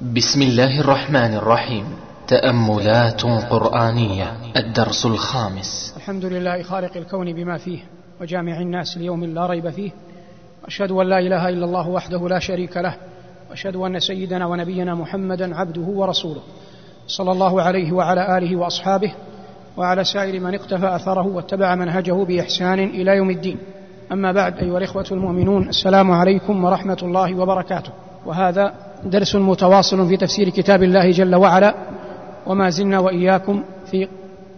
بسم الله الرحمن الرحيم. تأملات قرآنية الدرس الخامس. الحمد لله خالق الكون بما فيه وجامع الناس ليوم لا ريب فيه. واشهد أن لا إله إلا الله وحده لا شريك له. وأشهد أن سيدنا ونبينا محمدا عبده ورسوله. صلى الله عليه وعلى آله وأصحابه وعلى سائر من اقتفى أثره واتبع منهجه بإحسان إلى يوم الدين. أما بعد أيها الإخوة المؤمنون السلام عليكم ورحمة الله وبركاته. وهذا درس متواصل في تفسير كتاب الله جل وعلا وما زلنا وإياكم في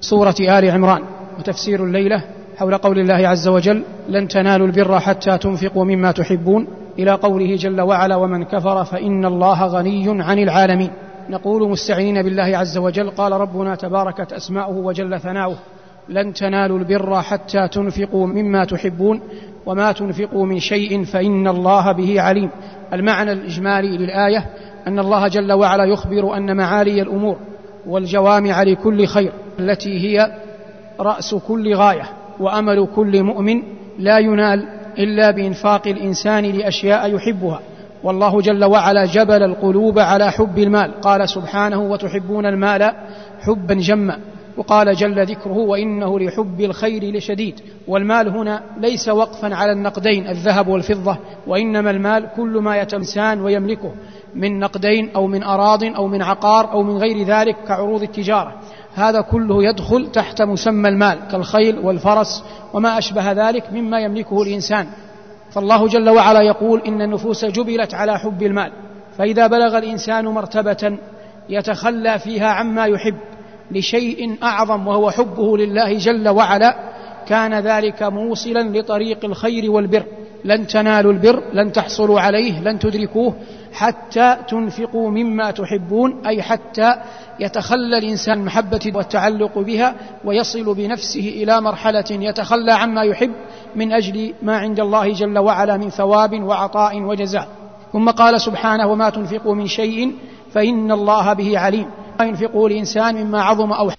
سورة آل عمران وتفسير الليلة حول قول الله عز وجل لن تنالوا البر حتى تنفقوا مما تحبون إلى قوله جل وعلا ومن كفر فإن الله غني عن العالمين نقول مستعينين بالله عز وجل قال ربنا تباركت أسماؤه وجل ثناؤه. لن تنالوا البر حتى تنفقوا مما تحبون وما تنفقوا من شيء فإن الله به عليم. المعنى الإجمالي للآية أن الله جل وعلا يخبر أن معالي الأمور والجوامع لكل خير التي هي رأس كل غاية وأمل كل مؤمن لا ينال إلا بإنفاق الإنسان لأشياء يحبها. والله جل وعلا جبل القلوب على حب المال. قال سبحانه وتحبون المال حبا جما. وقال جل ذكره وإنه لحب الخير لشديد. والمال هنا ليس وقفا على النقدين الذهب والفضة وإنما المال كل ما يتمسان ويملكه من نقدين أو من أراض أو من عقار أو من غير ذلك كعروض التجارة. هذا كله يدخل تحت مسمى المال كالخيل والفرس وما أشبه ذلك مما يملكه الإنسان. فالله جل وعلا يقول إن النفوس جبلت على حب المال فإذا بلغ الإنسان مرتبة يتخلى فيها عما يحب. لشيء أعظم وهو حبه لله جل وعلا كان ذلك موصلا لطريق الخير والبر. لن تنالوا البر لن تحصلوا عليه لن تدركوه حتى تنفقوا مما تحبون أي حتى يتخلى الإنسان المحبه والتعلق بها ويصل بنفسه إلى مرحلة يتخلى عما يحب من أجل ما عند الله جل وعلا من ثواب وعطاء وجزاء. ثم قال سبحانه وما تنفقوا من شيء فإن الله به عليم. ينفقه الانسان مما عظم أو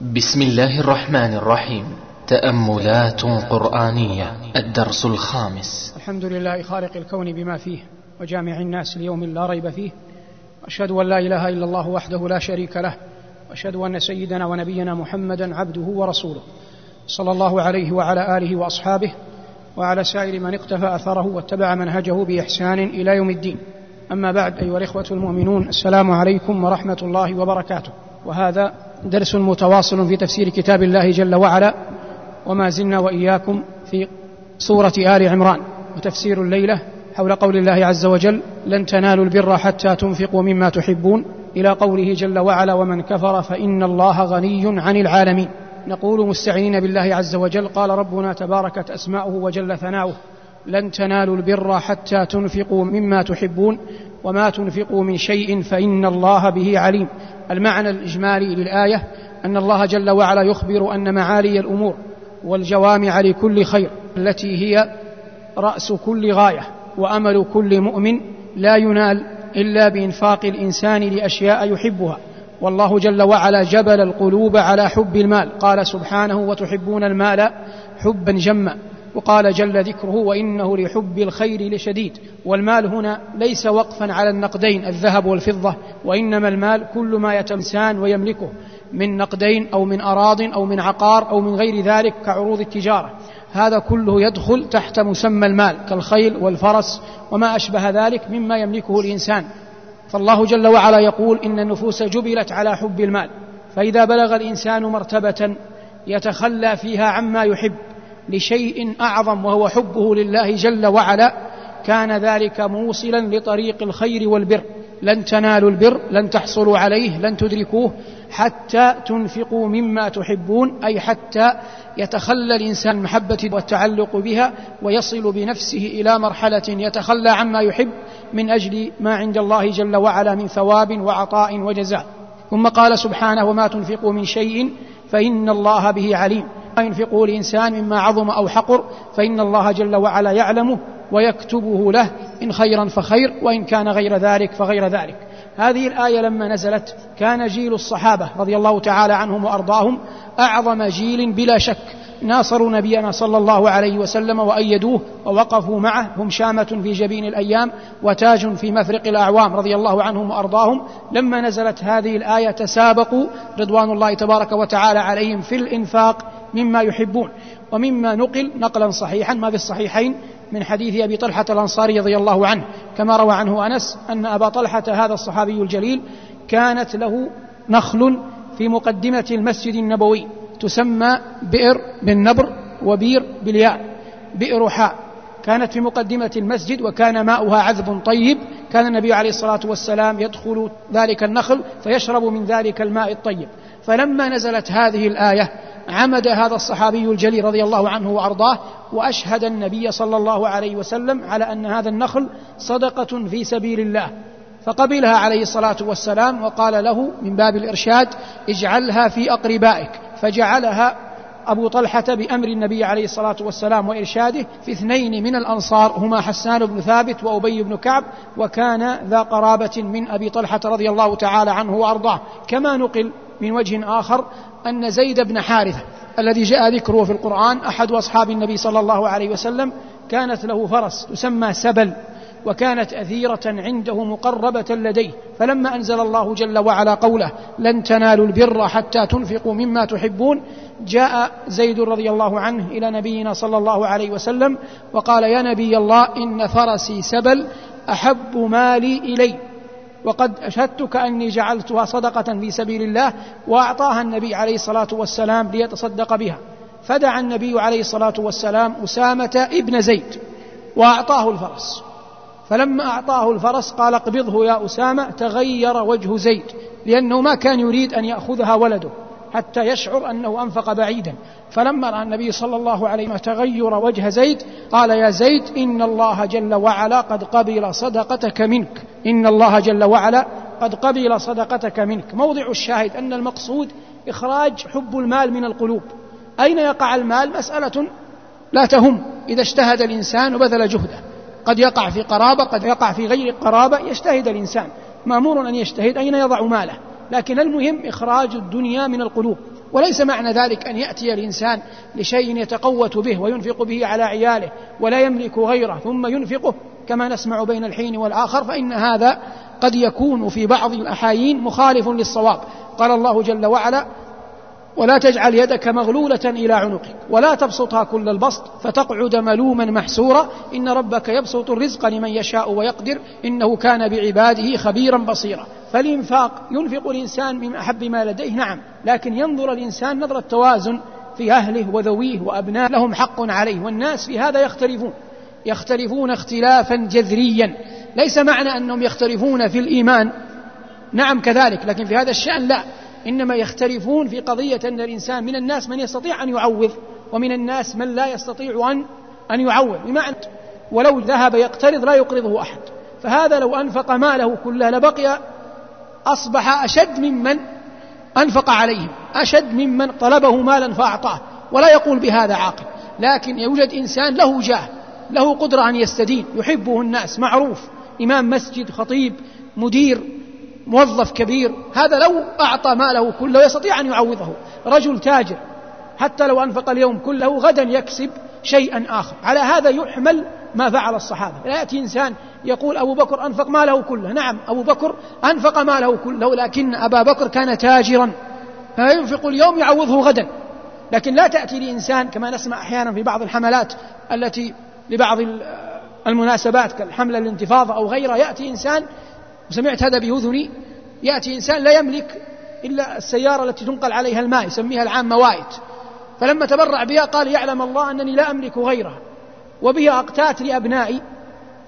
بسم الله الرحمن الرحيم. تأملات قرآنية الدرس الخامس. الحمد لله خالق الكون بما فيه وجامع الناس ليوم لا ريب فيه. واشهد أن لا إله إلا الله وحده لا شريك له. واشهد أن سيدنا ونبينا محمدا عبده ورسوله. صلى الله عليه وعلى آله وأصحابه وعلى سائر من اقتفى أثره واتبع منهجه بإحسان إلى يوم الدين. أما بعد أيها الإخوة المؤمنون السلام عليكم ورحمة الله وبركاته. وهذا درس متواصل في تفسير كتاب الله جل وعلا وما زلنا وإياكم في سورة آل عمران وتفسير الليلة حول قول الله عز وجل لن تنالوا البر حتى تنفقوا مما تحبون إلى قوله جل وعلا ومن كفر فإن الله غني عن العالمين نقول مستعينين بالله عز وجل قال ربنا تباركت أسماؤه وجل ثناؤه. لن تنالوا البر حتى تنفقوا مما تحبون وما تنفقوا من شيء فإن الله به عليم. المعنى الإجمالي للآية أن الله جل وعلا يخبر أن معالي الأمور والجوامع لكل خير التي هي رأس كل غاية وأمل كل مؤمن لا ينال إلا بإنفاق الإنسان لأشياء يحبها. والله جل وعلا جبل القلوب على حب المال. قال سبحانه وتحبون المال حبا جما. وقال جل ذكره وإنه لحب الخير لشديد والمال هنا ليس وقفا على النقدين الذهب والفضة وإنما المال كل ما يتمسان ويملكه من نقدين أو من أراض أو من عقار أو من غير ذلك كعروض التجارة. هذا كله يدخل تحت مسمى المال كالخيل والفرس وما أشبه ذلك مما يملكه الإنسان. فالله جل وعلا يقول إن النفوس جبلت على حب المال. فإذا بلغ الإنسان مرتبة يتخلى فيها عما يحب. لشيء أعظم وهو حبه لله جل وعلا كان ذلك موصلا لطريق الخير والبر. لن تنالوا البر لن تحصلوا عليه لن تدركوه حتى تنفقوا مما تحبون أي حتى يتخلى الإنسان المحبة والتعلق بها ويصل بنفسه إلى مرحلة يتخلى عما يحب من أجل ما عند الله جل وعلا من ثواب وعطاء وجزاء. ثم قال سبحانه وما تنفقوا من شيء فإن الله به عليم. ما ينفقه الانسان مما عظم أو حقر فإن الله جل وعلا يعلمه ويكتبه له إن خيرا فخير وإن كان غير ذلك فغير ذلك. هذه الآية لما نزلت كان جيل الصحابة رضي الله تعالى عنهم وأرضاهم أعظم جيل بلا شك. ناصروا نبينا صلى الله عليه وسلم وأيدوه ووقفوا معه هم شامة في جبين الأيام وتاج في مفرق الأعوام رضي الله عنهم وأرضاهم. لما نزلت هذه الآية تسابقوا رضوان الله تبارك وتعالى عليهم في الإنفاق مما يحبون ومما نقل نقلا صحيحا ما في الصحيحين من حديث أبي طلحة الأنصاري رضي الله عنه كما روى عنه أنس أن أبا طلحة هذا الصحابي الجليل كانت له نخل في مقدمة المسجد النبوي تسمى بئر بالنبر وبير بالياء بئر حاء كانت في مقدمة المسجد وكان ماؤها عذب طيب كان النبي عليه الصلاة والسلام يدخل ذلك النخل فيشرب من ذلك الماء الطيب. فلما نزلت هذه الآية عمد هذا الصحابي الجليل رضي الله عنه وأرضاه وأشهد النبي صلى الله عليه وسلم على أن هذا النخل صدقة في سبيل الله. فقبلها عليه الصلاة والسلام وقال له من باب الإرشاد اجعلها في أقربائك. فجعلها أبو طلحة بأمر النبي عليه الصلاة والسلام وإرشاده في اثنين من الأنصار هما حسان بن ثابت وأبي بن كعب وكان ذا قرابة من أبي طلحة رضي الله تعالى عنه وأرضاه. كما نقل من وجه آخر أن زيد بن حارثة الذي جاء ذكره في القرآن أحد أصحاب النبي صلى الله عليه وسلم كانت له فرس تسمى سبل وكانت أثيرة عنده مقربة لديه. فلما أنزل الله جل وعلا قوله لن تنالوا البر حتى تنفقوا مما تحبون جاء زيد رضي الله عنه إلى نبينا صلى الله عليه وسلم وقال يا نبي الله إن فرسي سبل أحب مالي إلي وقد أشهدتك أني جعلتها صدقة في سبيل الله وأعطاها النبي عليه الصلاة والسلام ليتصدق بها. فدعا النبي عليه الصلاة والسلام أسامة ابن زيد وأعطاه الفرس. فلما أعطاه الفرس قال اقبضه يا أسامة تغير وجه زيد لأنه ما كان يريد أن يأخذها ولده. حتى يشعر أنه أنفق بعيدا. فلما رأى النبي صلى الله عليه وسلم تغير وجه زيد قال يا زيد إن الله جل وعلا قد قبل صدقتك منك. إن الله جل وعلا قد قبل صدقتك منك. موضع الشاهد أن المقصود إخراج حب المال من القلوب. أين يقع المال؟ مسألة لا تهم. إذا اجتهد الإنسان وبذل جهده. قد يقع في قرابة قد يقع في غير قرابة يجتهد الإنسان. مأمور أن يجتهد. أين يضع ماله؟ لكن المهم إخراج الدنيا من القلوب وليس معنى ذلك أن يأتي الإنسان لشيء يتقوت به وينفق به على عياله ولا يملك غيره ثم ينفقه كما نسمع بين الحين والآخر فإن هذا قد يكون في بعض الأحايين مخالف للصواب. قال الله جل وعلا ولا تجعل يدك مغلولة إلى عنقك ولا تبسطها كل البسط فتقعد ملوما محسورا. إن ربك يبسط الرزق لمن يشاء ويقدر إنه كان بعباده خبيرا بصيرا. فالإنفاق ينفق الإنسان من أحب ما لديه نعم لكن ينظر الإنسان نظرة توازن في أهله وذويه وأبناء لهم حق عليه والناس في هذا يختلفون. يختلفون اختلافا جذريا. ليس معنى أنهم يختلفون في الإيمان نعم كذلك لكن في هذا الشأن لا. إنما يختلفون في قضية أن الإنسان من الناس من يستطيع أن يعوض ومن الناس من لا يستطيع أن أن يعوض. بمعنى ولو ذهب يقترض لا يقرضه أحد. فهذا لو أنفق ماله كله لبقي أصبح أشد ممن أنفق عليهم أشد ممن طلبه مالا فأعطاه ولا يقول بهذا عاقل. لكن يوجد إنسان له جاه له قدرة أن يستدين يحبه الناس معروف إمام مسجد خطيب مدير موظف كبير هذا لو أعطى ماله كله يستطيع أن يعوضه. رجل تاجر حتى لو أنفق اليوم كله غدا يكسب شيئا آخر. على هذا يحمل ما فعل الصحابة. لا يأتي إنسان يقول أبو بكر أنفق ماله كله. نعم أبو بكر أنفق ماله كله لكن أبا بكر كان تاجرا فينفق اليوم يعوضه غدا. لكن لا تأتي لإنسان كما نسمع أحيانا في بعض الحملات التي لبعض المناسبات كالحملة الانتفاضة أو غيرها يأتي إنسان وسمعت هذا بأذني يأتي إنسان لا يملك إلا السيارة التي تنقل عليها الماء يسميها العام موائد فلما تبرع بها قال يعلم الله أنني لا أملك غيرها. وبها أقتات لأبنائي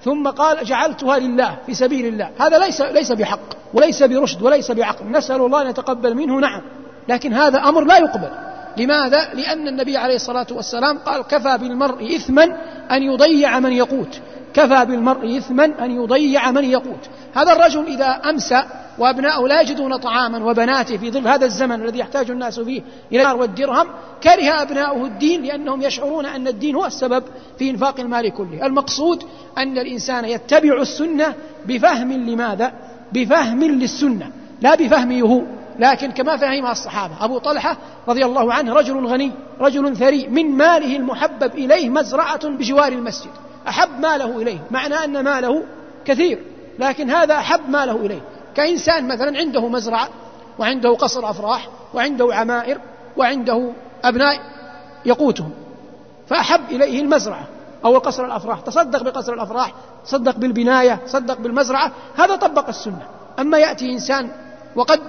ثم قال جعلتها لله في سبيل الله. هذا ليس ليس بحق وليس برشد وليس بعقل. نسأل الله أن يتقبل منه نعم. لكن هذا أمر لا يقبل. لماذا؟ لأن النبي عليه الصلاة والسلام قال كفى بالمرء إثما أن يضيع من يقوت. كفى بالمرء إثما أن يضيع من يقوت هذا الرجل إذا أمسى وأبناؤه لا يجدون طعاما وبناته في ظل هذا الزمن الذي يحتاج الناس فيه إلى النار والدرهم كره أبناؤه الدين لأنهم يشعرون أن الدين هو السبب في إنفاق المال كله. المقصود أن الإنسان يتبع السنة بفهم لماذا؟ بفهم للسنة لا بفهمه هو. لكن كما فهمها الصحابة أبو طلحة رضي الله عنه رجل غني رجل ثري من ماله المحبب إليه مزرعة بجوار المسجد. أحب ماله إليه معنى أن ماله كثير لكن هذا أحب ماله إليه. كإنسان مثلا عنده مزرعة وعنده قصر أفراح وعنده عمائر وعنده أبناء يقوتهم فأحب إليه المزرعة. أو قصر الأفراح تصدق بقصر الأفراح تصدق بالبناية تصدق بالمزرعة هذا طبق السنة. أما يأتي إنسان وقد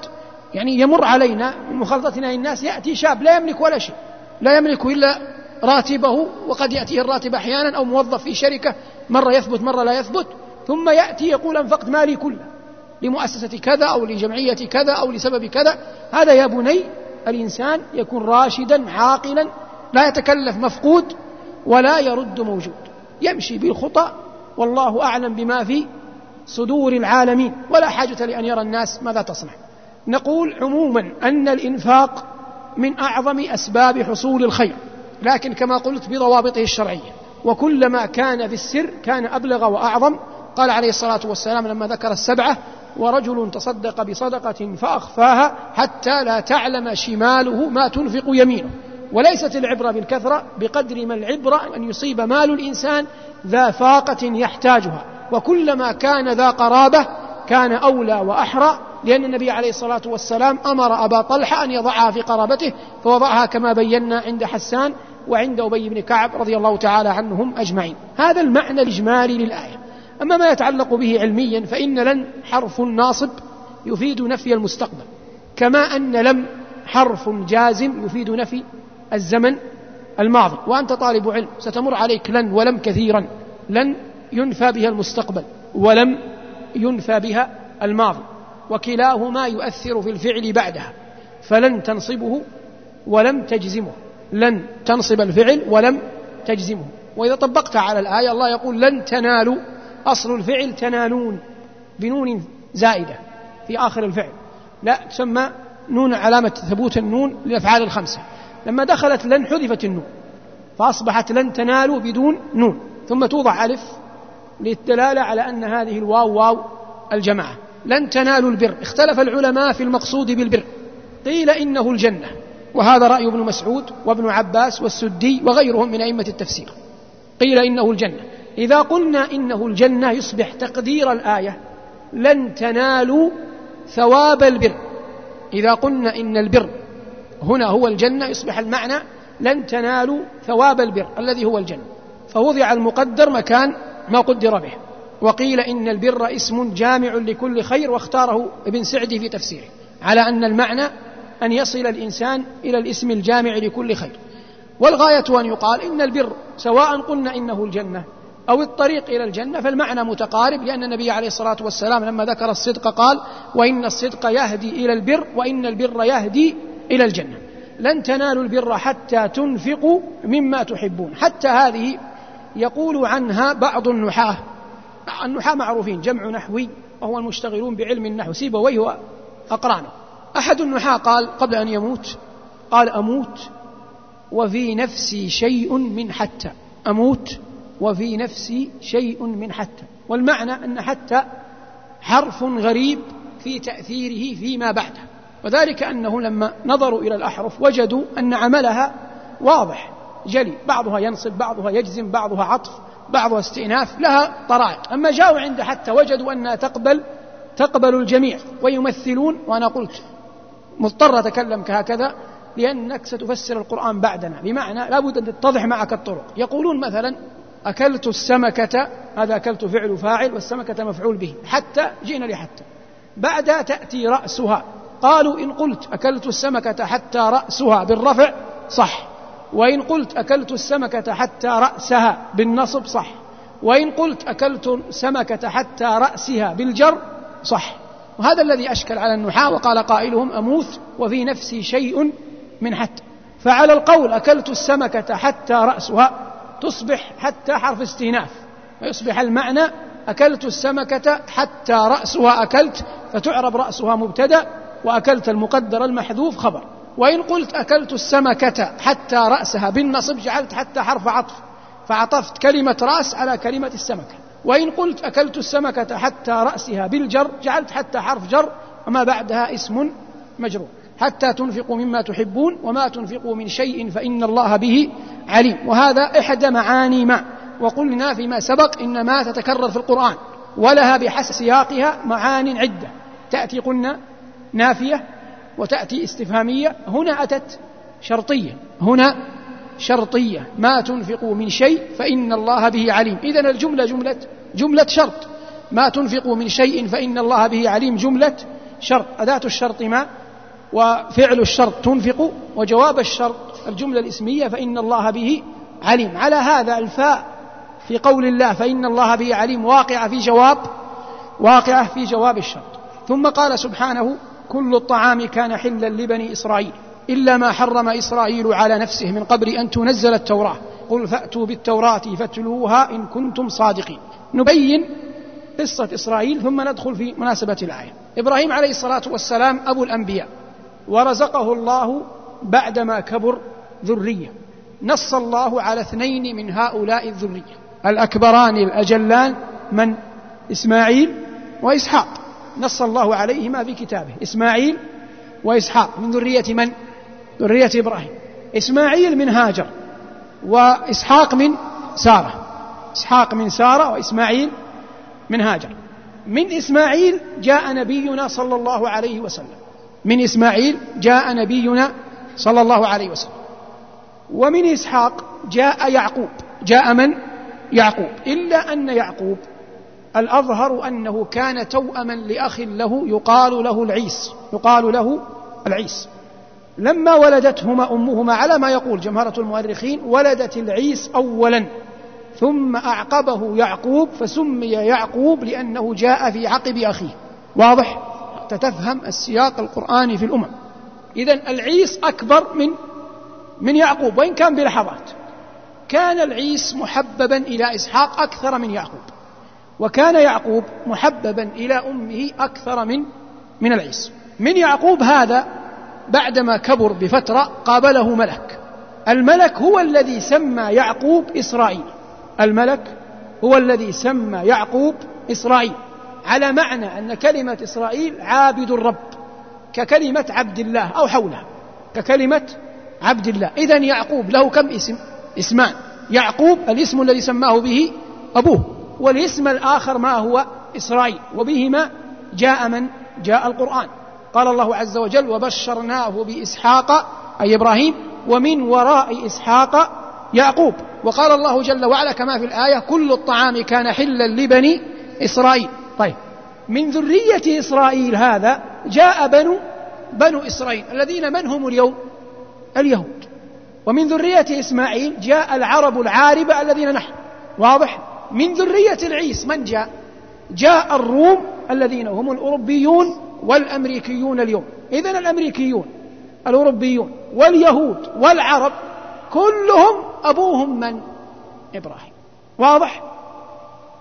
يعني يمر علينا من مخالطتنا للناس يأتي شاب لا يملك ولا شيء لا يملك إلا راتبه وقد يأتيه الراتب أحيانا أو موظف في شركة مرة يثبت مرة لا يثبت ثم يأتي يقول أنفقت مالي كله لمؤسسة كذا أو لجمعية كذا أو لسبب كذا. هذا يا بني الإنسان يكون راشدا عاقلا لا يتكلف مفقود ولا يرد موجود. يمشي بالخطى والله أعلم بما في صدور العالمين. ولا حاجة لأن يرى الناس ماذا تصنع. نقول عموما أن الإنفاق من أعظم أسباب حصول الخير. لكن كما قلت بضوابطه الشرعية. وكلما كان في السر كان أبلغ وأعظم. قال عليه الصلاة والسلام لما ذكر السبعة ورجل تصدق بصدقة فأخفاها حتى لا تعلم شماله ما تنفق يمينه. وليست العبرة بالكثرة بقدر ما العبرة أن يصيب مال الإنسان ذا فاقة يحتاجها. وكلما كان ذا قرابة كان أولى وأحرى. لأن النبي عليه الصلاة والسلام أمر أبا طلحة أن يضعها في قرابته فوضعها كما بينا عند حسان وعند أبي بن كعب رضي الله تعالى عنهم أجمعين. هذا المعنى الإجمالي للآية. أما ما يتعلق به علميا فإن لن حرف ناصب يفيد نفي المستقبل كما أن لم حرف جازم يفيد نفي الزمن الماضي. وأنت طالب علم ستمر عليك لن ولم كثيرا. لن ينفى بها المستقبل ولم ينفى بها الماضي. وكلاهما يؤثر في الفعل بعدها فلن تنصبه ولم تجزمه لن تنصب الفعل ولم تجزمه. وإذا طبقت على الآية الله يقول لن تنالوا أصل الفعل تنالون بنون زائدة في آخر الفعل. لا تسمى نون علامة ثبوت النون للأفعال الخمسة. لما دخلت لن حذفت النون فأصبحت لن تنالوا بدون نون ثم توضع ألف للدلالة على أن هذه الواو واو الجماعة. لن تنالوا البر. اختلف العلماء في المقصود بالبر. قيل إنه الجنة. وهذا رأي ابن مسعود وابن عباس والسدي وغيرهم من أئمة التفسير. قيل إنه الجنة. إذا قلنا إنه الجنة يصبح تقدير الآية لن تنالوا ثواب البر. إذا قلنا إن البر هنا هو الجنة يصبح المعنى لن تنالوا ثواب البر الذي هو الجنة. فوضع المقدر مكان ما قدر به. وقيل إن البر اسم جامع لكل خير واختاره ابن سعدي في تفسيره على أن المعنى أن يصل الإنسان إلى الاسم الجامع لكل خير. والغاية أن يقال إن البر سواء قلنا إنه الجنة أو الطريق إلى الجنة فالمعنى متقارب لأن النبي عليه الصلاة والسلام لما ذكر الصدق قال وإن الصدق يهدي إلى البر وإن البر يهدي إلى الجنة. لن تنالوا البر حتى تنفقوا مما تحبون. حتى هذه يقول عنها بعض النحاة. النحاة معروفين جمع نحوي وهو المشتغلون بعلم النحو. سيبويه وأقرانه أحد النحاة قال قبل أن يموت قال أموت وفي نفسي شيء من حتى. أموت وفي نفسي شيء من حتى. والمعنى أن حتى حرف غريب في تأثيره فيما بعده. وذلك أنه لما نظروا إلى الأحرف وجدوا أن عملها واضح جلي. بعضها ينصب بعضها يجزم بعضها عطف. بعضها استئناف لها طرائق. أما جاءوا عند حتى وجدوا أنها تقبل تقبل الجميع ويمثلون وأنا قلت مضطر أتكلم كهكذا لأنك ستفسر القرآن بعدنا. بمعنى لابد أن تتضح معك الطرق. يقولون مثلا أكلت السمكة هذا أكلت فعل فاعل والسمكة مفعول به. حتى جئنا لحتى. بعدها تأتي رأسها. قالوا إن قلت أكلت السمكة حتى رأسها بالرفع صح. وإن قلت أكلت السمكة حتى رأسها بالنصب صح. وإن قلت أكلت السمكة حتى رأسها بالجر صح. وهذا الذي أشكل على النحاة وقال قائلهم أموت وفي نفسي شيء من حتى. فعلى القول أكلت السمكة حتى رأسها تصبح حتى حرف استئناف. ويصبح المعنى أكلت السمكة حتى رأسها أكلت فتعرب رأسها مبتدأ وأكلت المقدر المحذوف خبر. وإن قلت أكلت السمكة حتى رأسها بالنصب جعلت حتى حرف عطف فعطفت كلمة رأس على كلمة السمكة. وإن قلت أكلت السمكة حتى رأسها بالجر جعلت حتى حرف جر وما بعدها اسم مجرور. حتى تنفقوا مما تحبون وما تنفقوا من شيء فإن الله به عليم. وهذا إحدى معاني ما. وقلنا فيما سبق إن ما تتكرر في القرآن ولها بحسب سياقها معان عدة. تأتي قلنا نافية وتأتي استفهامية هنا أتت شرطية هنا شرطية. ما تنفقوا من شيء فإن الله به عليم. إذن الجملة جملة جملة شرط. ما تنفقوا من شيء فإن الله به عليم جملة شرط. أداة الشرط ما؟ وفعل الشرط تنفق وجواب الشرط الجملة الإسمية فإن الله به عليم. على هذا الفاء في قول الله فإن الله به عليم واقعة في جواب واقعة في جواب الشرط. ثم قال سبحانه كل الطعام كان حلا لبني إسرائيل إلا ما حرم إسرائيل على نفسه من قبل أن تنزل التوراة. قل فأتوا بالتوراة فاتلوها إن كنتم صادقين. نبين قصة إسرائيل ثم ندخل في مناسبة الآية. إبراهيم عليه الصلاة والسلام أبو الأنبياء ورزقه الله بعدما كبر ذرية. نص الله على اثنين من هؤلاء الذرية. الأكبران الأجلان من إسماعيل وإسحاق. نص الله عليهما في كتابه. إسماعيل وإسحاق. من ذرية من؟ ذرية إبراهيم. إسماعيل من هاجر وإسحاق من سارة. إسحاق من سارة وإسماعيل من هاجر. من إسماعيل جاء نبينا صلى الله عليه وسلم. من إسماعيل جاء نبينا صلى الله عليه وسلم. ومن إسحاق جاء يعقوب. جاء من؟ يعقوب. إلا أن يعقوب الأظهر أنه كان توأما لأخ له يقال له العيس يقال له العيس. لما ولدتهما أمهما على ما يقول جمهرة المؤرخين ولدت العيس أولا ثم أعقبه يعقوب فسمي يعقوب لأنه جاء في عقب أخيه. واضح؟ تتفهم السياق القرآني في الأمم. إذا العيس أكبر من من يعقوب وإن كان بلحظات. كان العيس محببا إلى إسحاق أكثر من يعقوب. وكان يعقوب محببا إلى أمه أكثر من من العيس. من يعقوب هذا بعدما كبر بفترة قابله ملك. الملك هو الذي سمى يعقوب إسرائيل. الملك هو الذي سمى يعقوب إسرائيل. على معنى أن كلمة إسرائيل عابد الرب ككلمة عبد الله أو حولها ككلمة عبد الله. إذا يعقوب له كم اسم؟ اسمان. يعقوب الاسم الذي سماه به أبوه. والاسم الآخر ما هو إسرائيل وبهما جاء من؟ جاء القرآن. قال الله عز وجل وبشرناه بإسحاق أي إبراهيم ومن وراء إسحاق يعقوب. وقال الله جل وعلا كما في الآية كل الطعام كان حلا لبني إسرائيل. طيب من ذرية إسرائيل هذا جاء بنو بنو إسرائيل الذين من هم اليوم؟ اليهود. ومن ذرية إسماعيل جاء العرب العاربة الذين نحن. واضح؟ من ذرية العيس. من جاء؟ جاء الروم الذين هم الأوروبيون والأمريكيون اليوم. إذن الأمريكيون الأوروبيون واليهود والعرب كلهم أبوهم من؟ إبراهيم. واضح؟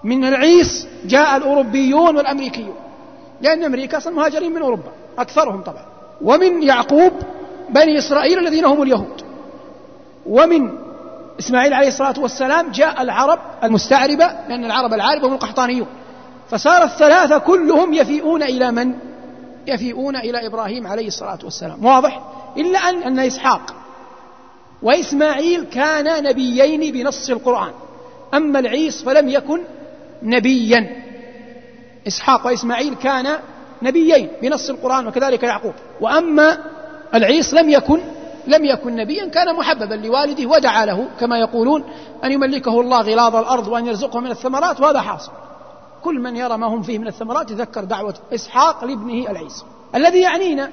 من العيس جاء الأوروبيون والأمريكيون. لأن أمريكا أصلا مهاجرين من أوروبا أكثرهم طبعا. ومن يعقوب بني إسرائيل الذين هم اليهود. ومن إسماعيل عليه الصلاة والسلام جاء العرب المستعربة لأن العرب العاربة هم القحطانيون. فصار الثلاثة كلهم يفيئون إلى من؟ يفيئون إلى إبراهيم عليه الصلاة والسلام. واضح؟ إلا أن أن إسحاق وإسماعيل كانا نبيين بنص القرآن. أما العيس فلم يكن نبيا. إسحاق وإسماعيل كانا نبيين بنص القرآن وكذلك يعقوب. وأما العيس لم يكن لم يكن نبيا كان محببا لوالده ودعا له كما يقولون أن يملكه الله غلاظ الأرض وأن يرزقه من الثمرات وهذا حاصل. كل من يرى ما هم فيه من الثمرات يذكر دعوة إسحاق لابنه العيسى. الذي يعنينا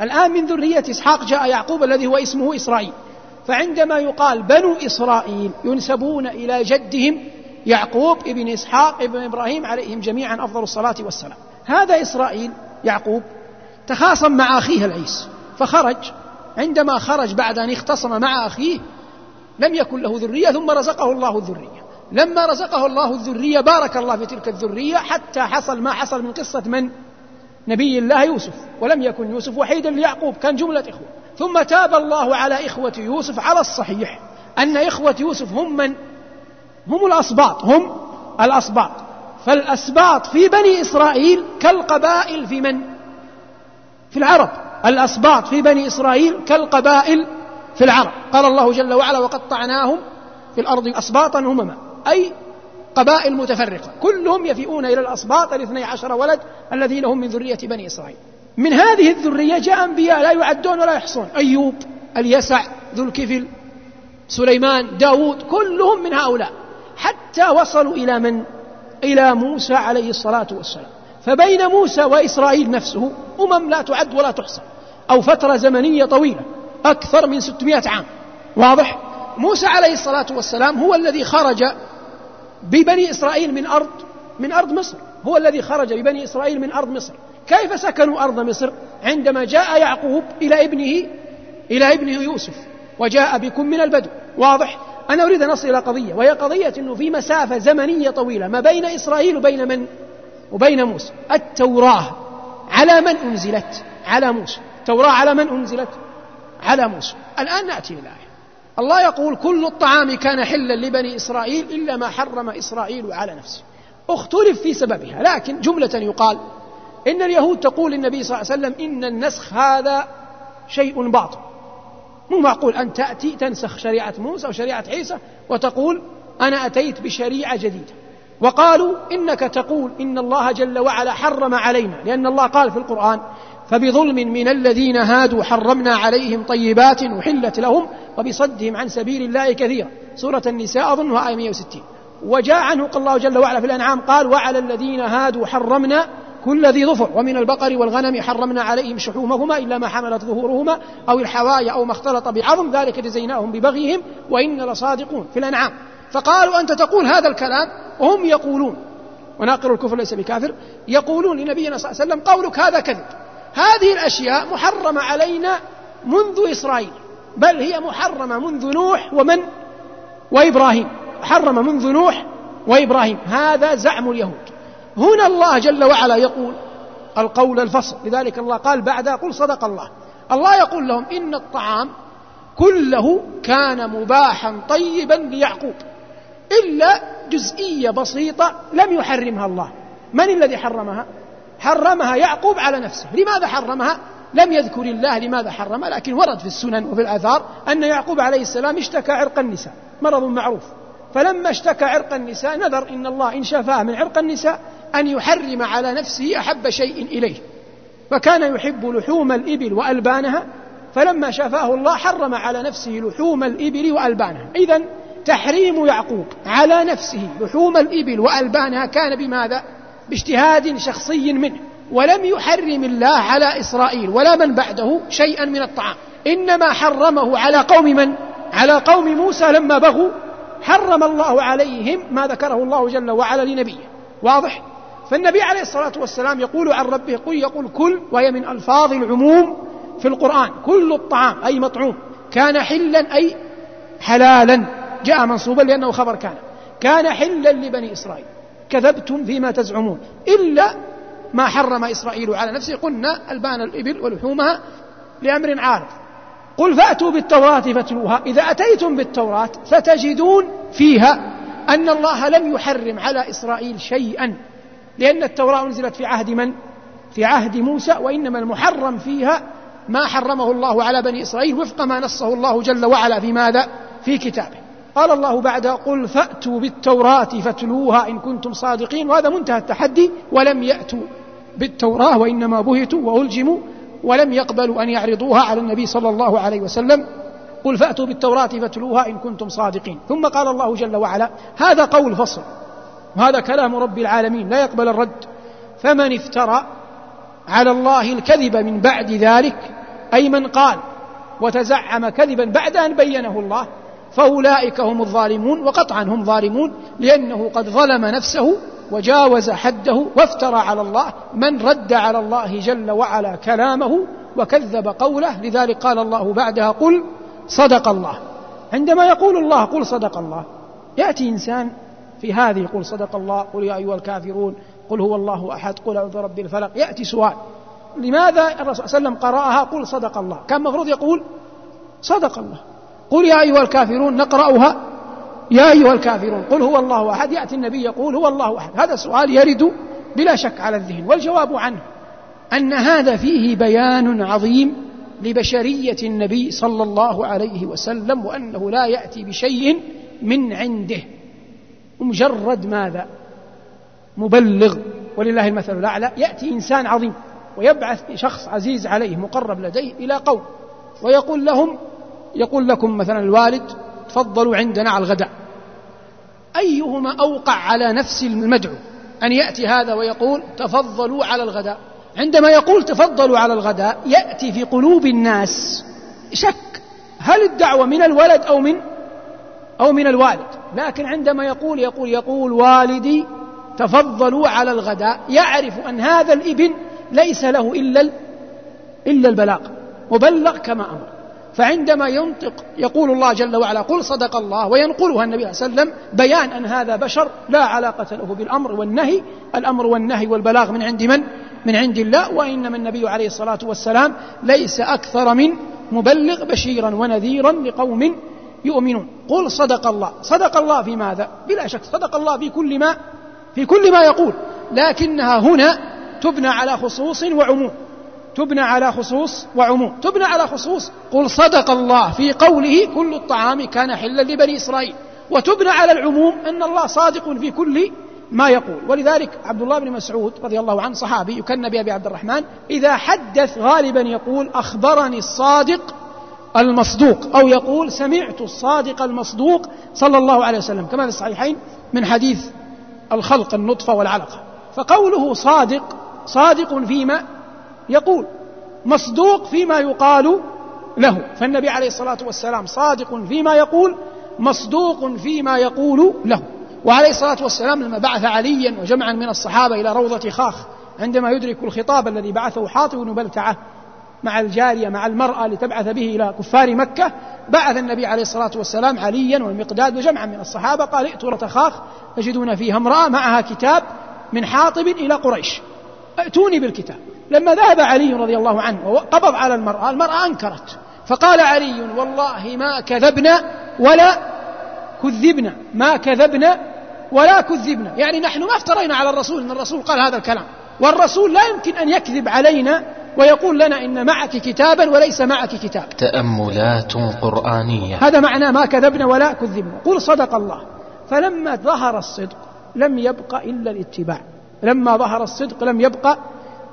الآن من ذرية إسحاق جاء يعقوب الذي هو اسمه إسرائيل. فعندما يقال بنو إسرائيل ينسبون إلى جدهم يعقوب ابن إسحاق ابن إبراهيم عليهم جميعا أفضل الصلاة والسلام. هذا إسرائيل يعقوب تخاصم مع أخيه العيس فخرج عندما خرج بعد أن اختصم مع أخيه لم يكن له ذرية ثم رزقه الله الذرية. لما رزقه الله الذرية بارك الله في تلك الذرية حتى حصل ما حصل من قصة من؟ نبي الله يوسف. ولم يكن يوسف وحيدا ليعقوب كان جملة إخوة. ثم تاب الله على إخوة يوسف على الصحيح أن إخوة يوسف هم من؟ هم الأسباط هم الأسباط فالأسباط في بني إسرائيل كالقبائل في من؟ في العرب. الأسباط في بني إسرائيل كالقبائل في العرب. قال الله جل وعلا وقطعناهم في الأرض أسباطا أمما أي قبائل متفرقة. كلهم يفيئون إلى الأسباط الاثني عشر ولد الذين هم من ذرية بني إسرائيل. من هذه الذرية جاء أنبياء لا يعدون ولا يحصون. أيوب اليسع ذو الكفل سليمان داود كلهم من هؤلاء. حتى وصلوا إلى من؟ إلى موسى عليه الصلاة والسلام. فبين موسى وإسرائيل نفسه أمم لا تعد ولا تحصى أو فترة زمنية طويلة أكثر من 600 عام. واضح؟ موسى عليه الصلاة والسلام هو الذي خرج ببني إسرائيل من أرض من أرض مصر. هو الذي خرج ببني إسرائيل من أرض مصر. كيف سكنوا أرض مصر؟ عندما جاء يعقوب إلى ابنه إلى ابنه يوسف وجاء بكم من البدو. واضح؟ أنا أريد أن أصل إلى قضية وهي قضية أنه في مسافة زمنية طويلة ما بين إسرائيل وبين من؟ وبين موسى. التوراة على من أنزلت؟ على موسى. التوراة على من أنزلت؟ على موسى. الآن نأتي للآية الله يقول كل الطعام كان حلا لبني إسرائيل إلا ما حرم إسرائيل على نفسه. اختلف في سببها لكن جملة يقال إن اليهود تقول للنبي صلى الله عليه وسلم إن النسخ هذا شيء باطل. مو معقول أن تأتي تنسخ شريعة موسى وشريعة عيسى وتقول أنا أتيت بشريعة جديدة. وقالوا إنك تقول إن الله جل وعلا حرم علينا لأن الله قال في القرآن فبظلم من الذين هادوا حرمنا عليهم طيبات أحلت لهم وبصدهم عن سبيل الله كثيرا. سورة النساء أظنها آية 160 وجاء عنه قال الله جل وعلا في الأنعام قال وعلى الذين هادوا حرمنا كل ذي ظفر ومن البقر والغنم حرمنا عليهم شحومهما إلا ما حملت ظهورهما أو الحوايا أو ما اختلط بعظم ذلك جزيناهم ببغيهم وإن لصادقون. في الأنعام. فقالوا أنت تقول هذا الكلام وهم يقولون وناقر الكفر ليس بكافر يقولون لنبينا صلى الله عليه وسلم قولك هذا كذب. هذه الأشياء محرمة علينا منذ إسرائيل بل هي محرمة منذ نوح ومن؟ وإبراهيم. محرمة منذ نوح وإبراهيم. هذا زعم اليهود. هنا الله جل وعلا يقول القول الفصل. لذلك الله قال بعد قل صدق الله. الله يقول لهم إن الطعام كله كان مباحا طيبا ليعقوب. إلا جزئية بسيطة لم يحرمها الله. من الذي حرمها؟ حرمها يعقوب على نفسه. لماذا حرمها؟ لم يذكر الله لماذا حرمها لكن ورد في السنن وفي الآثار أن يعقوب عليه السلام اشتكى عرق النساء مرض معروف. فلما اشتكى عرق النساء نذر إن الله إن شفاه من عرق النساء أن يحرم على نفسه أحب شيء إليه. فكان يحب لحوم الإبل وألبانها فلما شفاه الله حرم على نفسه لحوم الإبل وألبانها. إذا تحريم يعقوب على نفسه لحوم الإبل وألبانها كان بماذا؟ باجتهاد شخصي منه ولم يحرم الله على إسرائيل ولا من بعده شيئا من الطعام إنما حرمه على قوم من؟ على قوم موسى لما بغوا حرم الله عليهم ما ذكره الله جل وعلا لنبيه واضح؟ فالنبي عليه الصلاة والسلام يقول عن ربه قل يقول كل وهي من ألفاظ العموم في القرآن كل الطعام أي مطعوم كان حلا أي حلالا جاء منصوبا لأنه خبر كان. كان حلا لبني إسرائيل. كذبتم فيما تزعمون. إلا ما حرم إسرائيل على نفسه. قلنا ألبان الإبل ولحومها لأمر عارض قل فأتوا بالتوراة فاتلوها. إذا أتيتم بالتوراة فتجدون فيها أن الله لم يحرم على إسرائيل شيئا. لأن التوراة أنزلت في عهد من؟ في عهد موسى. وإنما المحرم فيها ما حرمه الله على بني إسرائيل. وفق ما نصه الله جل وعلا في ماذا؟ في كتابه. قال الله بعد قل فأتوا بالتوراة فاتلوها إن كنتم صادقين وهذا منتهى التحدي ولم يأتوا بالتوراة وإنما بهتوا وألجموا ولم يقبلوا أن يعرضوها على النبي صلى الله عليه وسلم. قل فأتوا بالتوراة فاتلوها إن كنتم صادقين. ثم قال الله جل وعلا هذا قول فصل. وهذا كلام رب العالمين لا يقبل الرد. فمن افترى على الله الكذب من بعد ذلك أي من قال وتزعم كذبا بعد أن بينه الله فأولئك هم الظالمون وقطعا هم ظالمون لأنه قد ظلم نفسه وجاوز حده وافترى على الله من رد على الله جل وعلا كلامه وكذب قوله لذلك قال الله بعدها قل صدق الله. عندما يقول الله قل صدق الله يأتي إنسان في هذه يقول صدق الله قل يا أيها الكافرون قل هو الله أحد قل أعوذ برب الفلق يأتي سؤال. لماذا الرسول صلى الله عليه وسلم قرأها قل صدق الله؟ كان مفروض يقول صدق الله. قل يا أيها الكافرون نقرأها. يا أيها الكافرون قل هو الله أحد. يأتي النبي يقول هو الله أحد. هذا سؤال يرد بلا شك على الذهن. والجواب عنه أن هذا فيه بيان عظيم لبشرية النبي صلى الله عليه وسلم وأنه لا يأتي بشيء من عنده. مجرد ماذا؟ مبلغ. ولله المثل الأعلى. يأتي إنسان عظيم ويبعث شخص عزيز عليه مقرب لديه إلى قوم ويقول لهم يقول لكم مثلا الوالد تفضلوا عندنا على الغداء. أيهما أوقع على نفس المدعو أن يأتي هذا ويقول تفضلوا على الغداء. عندما يقول تفضلوا على الغداء يأتي في قلوب الناس شك. هل الدعوة من الولد أو من أو من الوالد؟ لكن عندما يقول يقول يقول والدي تفضلوا على الغداء يعرف أن هذا الإبن ليس له إلا إلا البلاغ. مبلغ كما أمر. فعندما ينطق يقول الله جل وعلا قل صدق الله وينقلها النبي صلى الله عليه وسلم بيان أن هذا بشر لا علاقة له بالأمر والنهي. الأمر والنهي والبلاغ من عند من؟ من عند الله وإنما النبي عليه الصلاة والسلام ليس أكثر من مبلغ بشيرا ونذيرا لقوم يؤمنون. قل صدق الله. صدق الله في ماذا؟ بلا شك صدق الله في كل ما في كل ما يقول. لكنها هنا تبنى على خصوص وعموم. تبنى على خصوص وعموم. تبنى على خصوص. قل صدق الله. في قوله كل الطعام كان حلا لبني إسرائيل. وتبنى على العموم أن الله صادق في كل ما يقول. ولذلك عبد الله بن مسعود رضي الله عنه صحابي يكن بأبي عبد الرحمن إذا حدث غالبا يقول أخبرني الصادق المصدوق أو يقول سمعت الصادق المصدوق صلى الله عليه وسلم. كما في الصحيحين من حديث الخلق النطفة والعلقة. فقوله صادق صادق فيما يقول مصدوق فيما يقال له. فالنبي عليه الصلاة والسلام صادق فيما يقول مصدوق فيما يقول له. وعليه الصلاة والسلام لما بعث عليا وجمعا من الصحابة إلى روضة خاخ عندما يدرك الخطاب الذي بعثه حاطب بن بلتعة مع الجارية مع المرأة لتبعث به إلى كفار مكة بعث النبي عليه الصلاة والسلام عليا والمقداد وجمعا من الصحابة قال ائتوا رتخاخ تجدون فيها امرأة معها كتاب من حاطب إلى قريش ائتوني بالكتاب. لما ذهب علي رضي الله عنه وقبض على المرأة المرأة أنكرت. فقال علي والله ما كذبنا ولا كذبنا ما كذبنا ولا كذبنا يعني نحن ما افترينا على الرسول إن الرسول قال هذا الكلام. والرسول لا يمكن أن يكذب علينا ويقول لنا إن معك كتابا وليس معك كتاب. تأملات قرآنية. هذا معناه ما كذبنا ولا كذبنا قل صدق الله. فلما ظهر الصدق لم يبق إلا الاتباع. لما ظهر الصدق لم يبق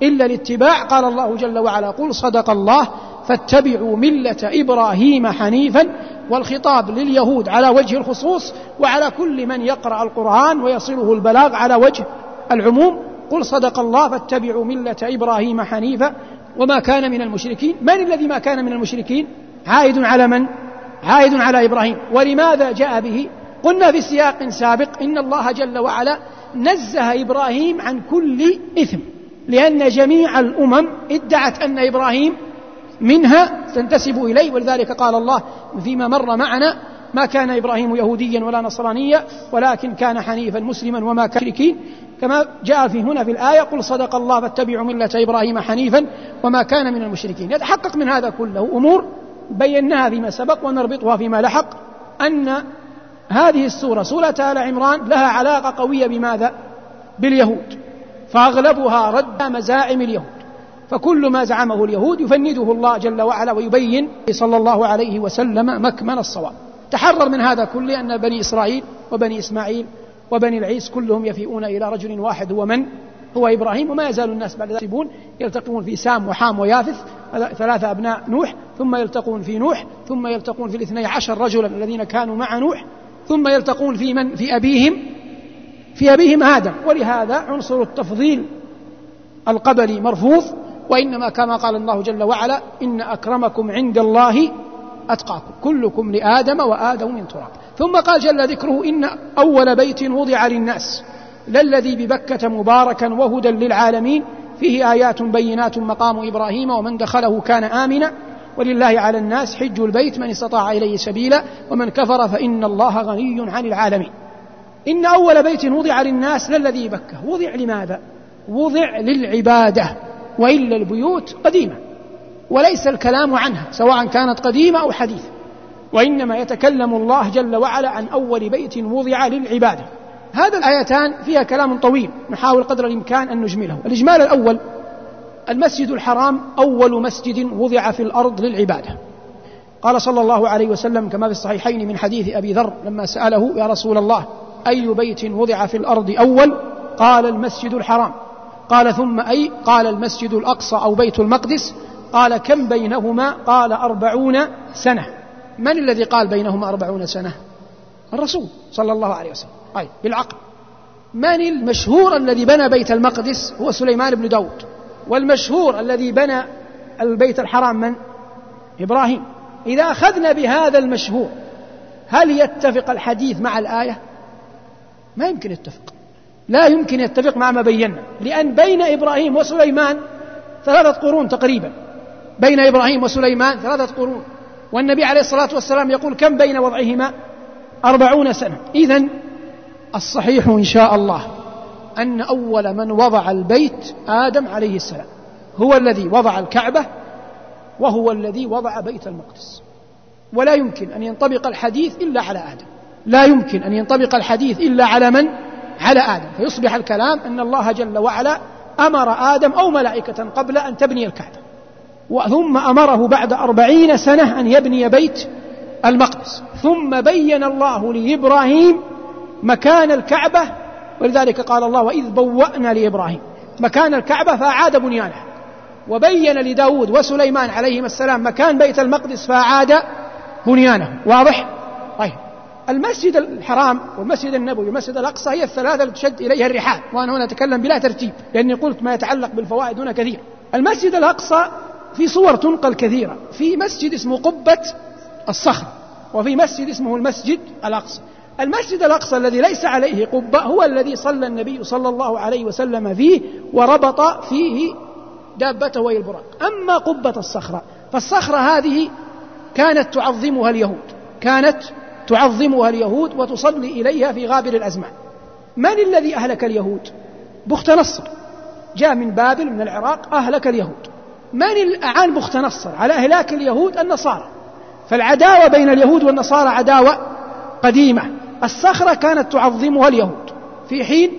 إلا الاتباع. قال الله جل وعلا قل صدق الله فاتبعوا ملة إبراهيم حنيفا والخطاب لليهود على وجه الخصوص وعلى كل من يقرأ القرآن ويصله البلاغ على وجه العموم. قل صدق الله فاتبعوا ملة إبراهيم حنيفا وما كان من المشركين. من الذي ما كان من المشركين؟ عائد على من؟ عائد على إبراهيم. ولماذا جاء به؟ قلنا في سياق سابق إن الله جل وعلا نزه إبراهيم عن كل إثم. لأن جميع الأمم ادعت أن إبراهيم منها تنتسب إليه ولذلك قال الله فيما مر معنا ما كان إبراهيم يهوديا ولا نصرانيا ولكن كان حنيفا مسلما وما كان مشركين. كما جاء في هنا في الآية قل صدق الله فاتبعوا ملة إبراهيم حنيفا وما كان من المشركين. يتحقق من هذا كله أمور بيناها فيما سبق ونربطها فيما لحق أن هذه السورة سورة آل عمران لها علاقة قوية بماذا؟ باليهود. فأغلبها رد مزاعم اليهود. فكل ما زعمه اليهود يفنده الله جل وعلا ويبين صلى الله عليه وسلم مكمن الصواب. تحرر من هذا كله أن بني إسرائيل وبني إسماعيل وبني العيس كلهم يفيئون إلى رجل واحد هو من؟ هو إبراهيم وما يزال الناس بعد ذلك يلتقون في سام وحام ويافث ثلاثة أبناء نوح ثم يلتقون في نوح ثم يلتقون في الاثني عشر رجلا الذين كانوا مع نوح ثم يلتقون في من؟ في أبيهم. في أبيهم آدم ولهذا عنصر التفضيل القبلي مرفوض وإنما كما قال الله جل وعلا إن أكرمكم عند الله أتقاكم كلكم لآدم وآدم من تراب. ثم قال جل ذكره إن أول بيت وضع للناس للذي ببكة مباركا وهدى للعالمين فيه آيات بينات مقام إبراهيم ومن دخله كان آمنا. ولله على الناس حج البيت من استطاع إليه سبيلا ومن كفر فإن الله غني عن العالمين. إن أول بيت وضع للناس للذي بكة وضع لماذا؟ وضع للعبادة وإلا البيوت قديمة وليس الكلام عنها سواء كانت قديمة أو حديثة. وإنما يتكلم الله جل وعلا عن أول بيت وضع للعبادة. هذا الآيتان فيها كلام طويل نحاول قدر الإمكان أن نجمله. الإجمال الأول المسجد الحرام أول مسجد وضع في الأرض للعبادة. قال صلى الله عليه وسلم كما في الصحيحين من حديث أبي ذر لما سأله يا رسول الله أي بيت وضع في الأرض أول؟ قال المسجد الحرام. قال ثم أي؟ قال المسجد الأقصى أو بيت المقدس. قال كم بينهما؟ قال أربعون سنة. من الذي قال بينهما أربعون سنة؟ الرسول صلى الله عليه وسلم. أي بالعقل. من المشهور الذي بنى بيت المقدس هو سليمان بن داود. والمشهور الذي بنى البيت الحرام من؟ إبراهيم. إذا أخذنا بهذا المشهور هل يتفق الحديث مع الآية؟ ما يمكن يتفق. لا يمكن يتفق مع ما بينا. لأن بين إبراهيم وسليمان ثلاثة قرون تقريبا. بين إبراهيم وسليمان ثلاثة قرون. والنبي عليه الصلاة والسلام يقول كم بين وضعهما؟ أربعون سنة. إذا الصحيح إن شاء الله أن أول من وضع البيت آدم عليه السلام هو الذي وضع الكعبة وهو الذي وضع بيت المقدس. ولا يمكن أن ينطبق الحديث إلا على آدم. لا يمكن أن ينطبق الحديث إلا على من؟ على آدم. فيصبح الكلام أن الله جل وعلا أمر آدم أو ملائكة قبل أن تبني الكعبة. ثم أمره بعد أربعين سنة أن يبني بيت المقدس. ثم بين الله لإبراهيم مكان الكعبة. ولذلك قال الله وإذ بوأنا لإبراهيم. مكان الكعبة فأعاد بنيانها. وبين لداود وسليمان عليهما السلام مكان بيت المقدس فأعاد بنيانه. واضح؟ المسجد الحرام والمسجد النبوي والمسجد الأقصى هي الثلاثة التي تشد إليها الرحال. وأنا هنا أتكلم بلا ترتيب لأني قلت ما يتعلق بالفوائد هنا كثير. المسجد الأقصى في صور تنقل كثيرة. في مسجد اسمه قبة الصخرة وفي مسجد اسمه المسجد الأقصى. المسجد الأقصى الذي ليس عليه قبة هو الذي صلى النبي صلى الله عليه وسلم فيه وربط فيه دابته وهي البراق. أما قبة الصخرة فالصخرة هذه كانت تعظمها اليهود. كانت تعظمها اليهود وتصلي إليها في غابر الأزمان. من الذي أهلك اليهود؟ بخت نصر. جاء من بابل من العراق أهلك اليهود. من الأعان بخت نصر؟ على إهلاك اليهود النصارى. فالعداوة بين اليهود والنصارى عداوة قديمة. الصخرة كانت تعظمها اليهود. في حين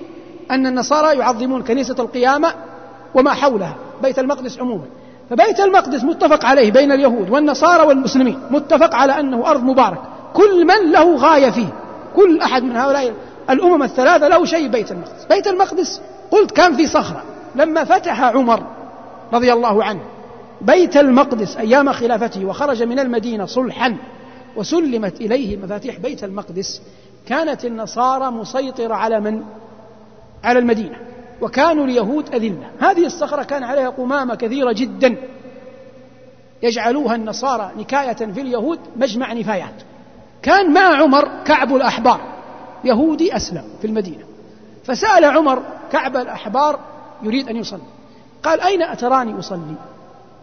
أن النصارى يعظمون كنيسة القيامة وما حولها بيت المقدس عموما. فبيت المقدس متفق عليه بين اليهود والنصارى والمسلمين. متفق على أنه أرض مبارك كل من له غاية فيه. كل أحد من هؤلاء الأمم الثلاثة له شيء بيت المقدس. بيت المقدس قلت كان في صخرة لما فتح عمر رضي الله عنه. بيت المقدس أيام خلافته وخرج من المدينة صلحا وسلمت إليه مفاتيح بيت المقدس. كانت النصارى مسيطرة على من؟ على المدينة. وكانوا اليهود أذلة. هذه الصخرة كان عليها قمامة كثيرة جدا. يجعلوها النصارى نكاية في اليهود مجمع نفايات. كان مع عمر كعب الأحبار. يهودي أسلم في المدينة. فسأل عمر كعب الأحبار يريد أن يصلي. قال أين أتراني أصلي؟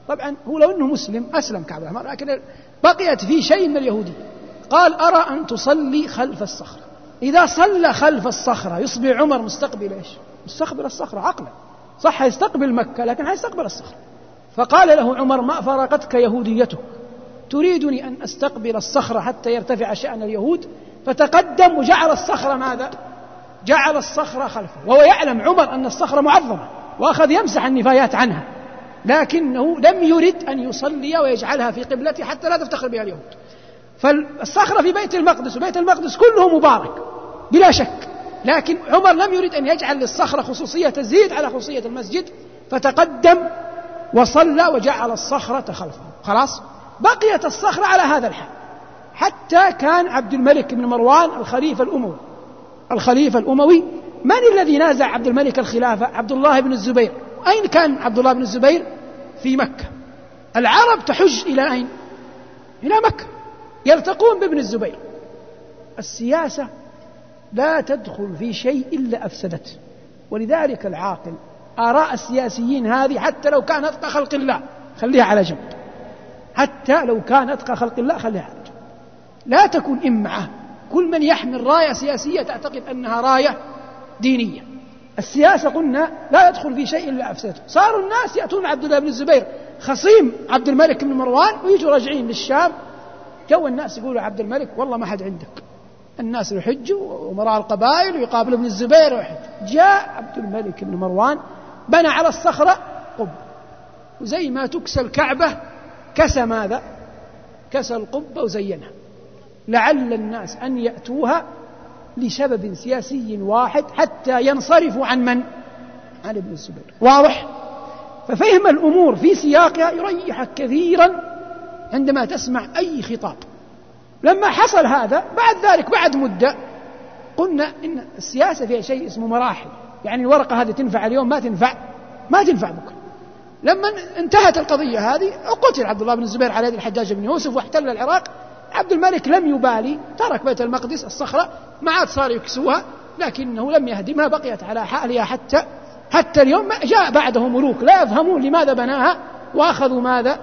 طبعا هو لو أنه مسلم أسلم كعب الأحبار لكن بقيت في شيء من اليهودية. قال أرى أن تصلي خلف الصخرة. إذا صلى خلف الصخرة يصبح عمر مستقبل إيش؟ مستقبل الصخرة عقلا. صح يستقبل مكة لكن يستقبل الصخرة. فقال له عمر ما فرقتك يهوديتك؟ تريدني أن أستقبل الصخرة حتى يرتفع شأن اليهود؟ فتقدم وجعل الصخرة ماذا؟ جعل الصخرة خلفه. وهو يعلم عمر أن الصخرة معظمة وأخذ يمسح النفايات عنها. لكنه لم يرد أن يصلي ويجعلها في قبلته حتى لا تفتخر بها اليهود. فالصخرة في بيت المقدس وبيت المقدس كله مبارك بلا شك. لكن عمر لم يرد أن يجعل للصخرة خصوصية تزيد على خصوصية المسجد فتقدم وصلى وجعل الصخرة خلفه. خلاص؟ بقيت الصخرة على هذا الحال. حتى كان عبد الملك بن مروان الخليفة الأموي. الخليفة الأموي من الذي نازع عبد الملك الخلافة؟ عبد الله بن الزبير. أين كان عبد الله بن الزبير؟ في مكة. العرب تحج إلى أين؟ إلى مكة. يلتقون بابن الزبير. السياسة لا تدخل في شيء إلا أفسدته. ولذلك العاقل آراء السياسيين هذه حتى لو كان أتقى خلق الله خليها على جنب. حتى لو كان أتقى خلق الله خليها جنب لا تكن إمعة كل من يحمل راية سياسية تعتقد أنها راية دينية. السياسة قلنا لا يدخل في شيء إلا أفسدته صاروا الناس يأتون عبد الله بن الزبير خصيم عبد الملك بن مروان ويجوا راجعين للشام. جو الناس يقولوا عبد الملك والله ما حد عندك. الناس يحجوا ومراء القبائل ويقابل ابن الزبير ويحج. جاء عبد الملك بن مروان بنى على الصخرة قبة. وزي ما تكسى الكعبة كسى ماذا؟ كسى القبة وزينها. لعل الناس أن يأتوها لسبب سياسي واحد حتى ينصرفوا عن من؟ عن ابن الزبير. واضح؟ ففهم الأمور في سياقها يريحك كثيرا عندما تسمع أي خطاب. لما حصل هذا بعد ذلك بعد مدة قلنا إن السياسة فيها شيء اسمه مراحل. يعني الورقة هذه تنفع اليوم؟ ما تنفع. ما تنفع بكرة. لما انتهت القضية هذه قتل عبد الله بن الزبير على يد الحجاج بن يوسف واحتل العراق. عبد الملك لم يبالي ترك بيت المقدس الصخرة ما عاد صار يكسوها لكنه لم يهدمها بقيت على حالها حتى حتى اليوم جاء بعده ملوك. لا يفهمون لماذا بناها وأخذوا ماذا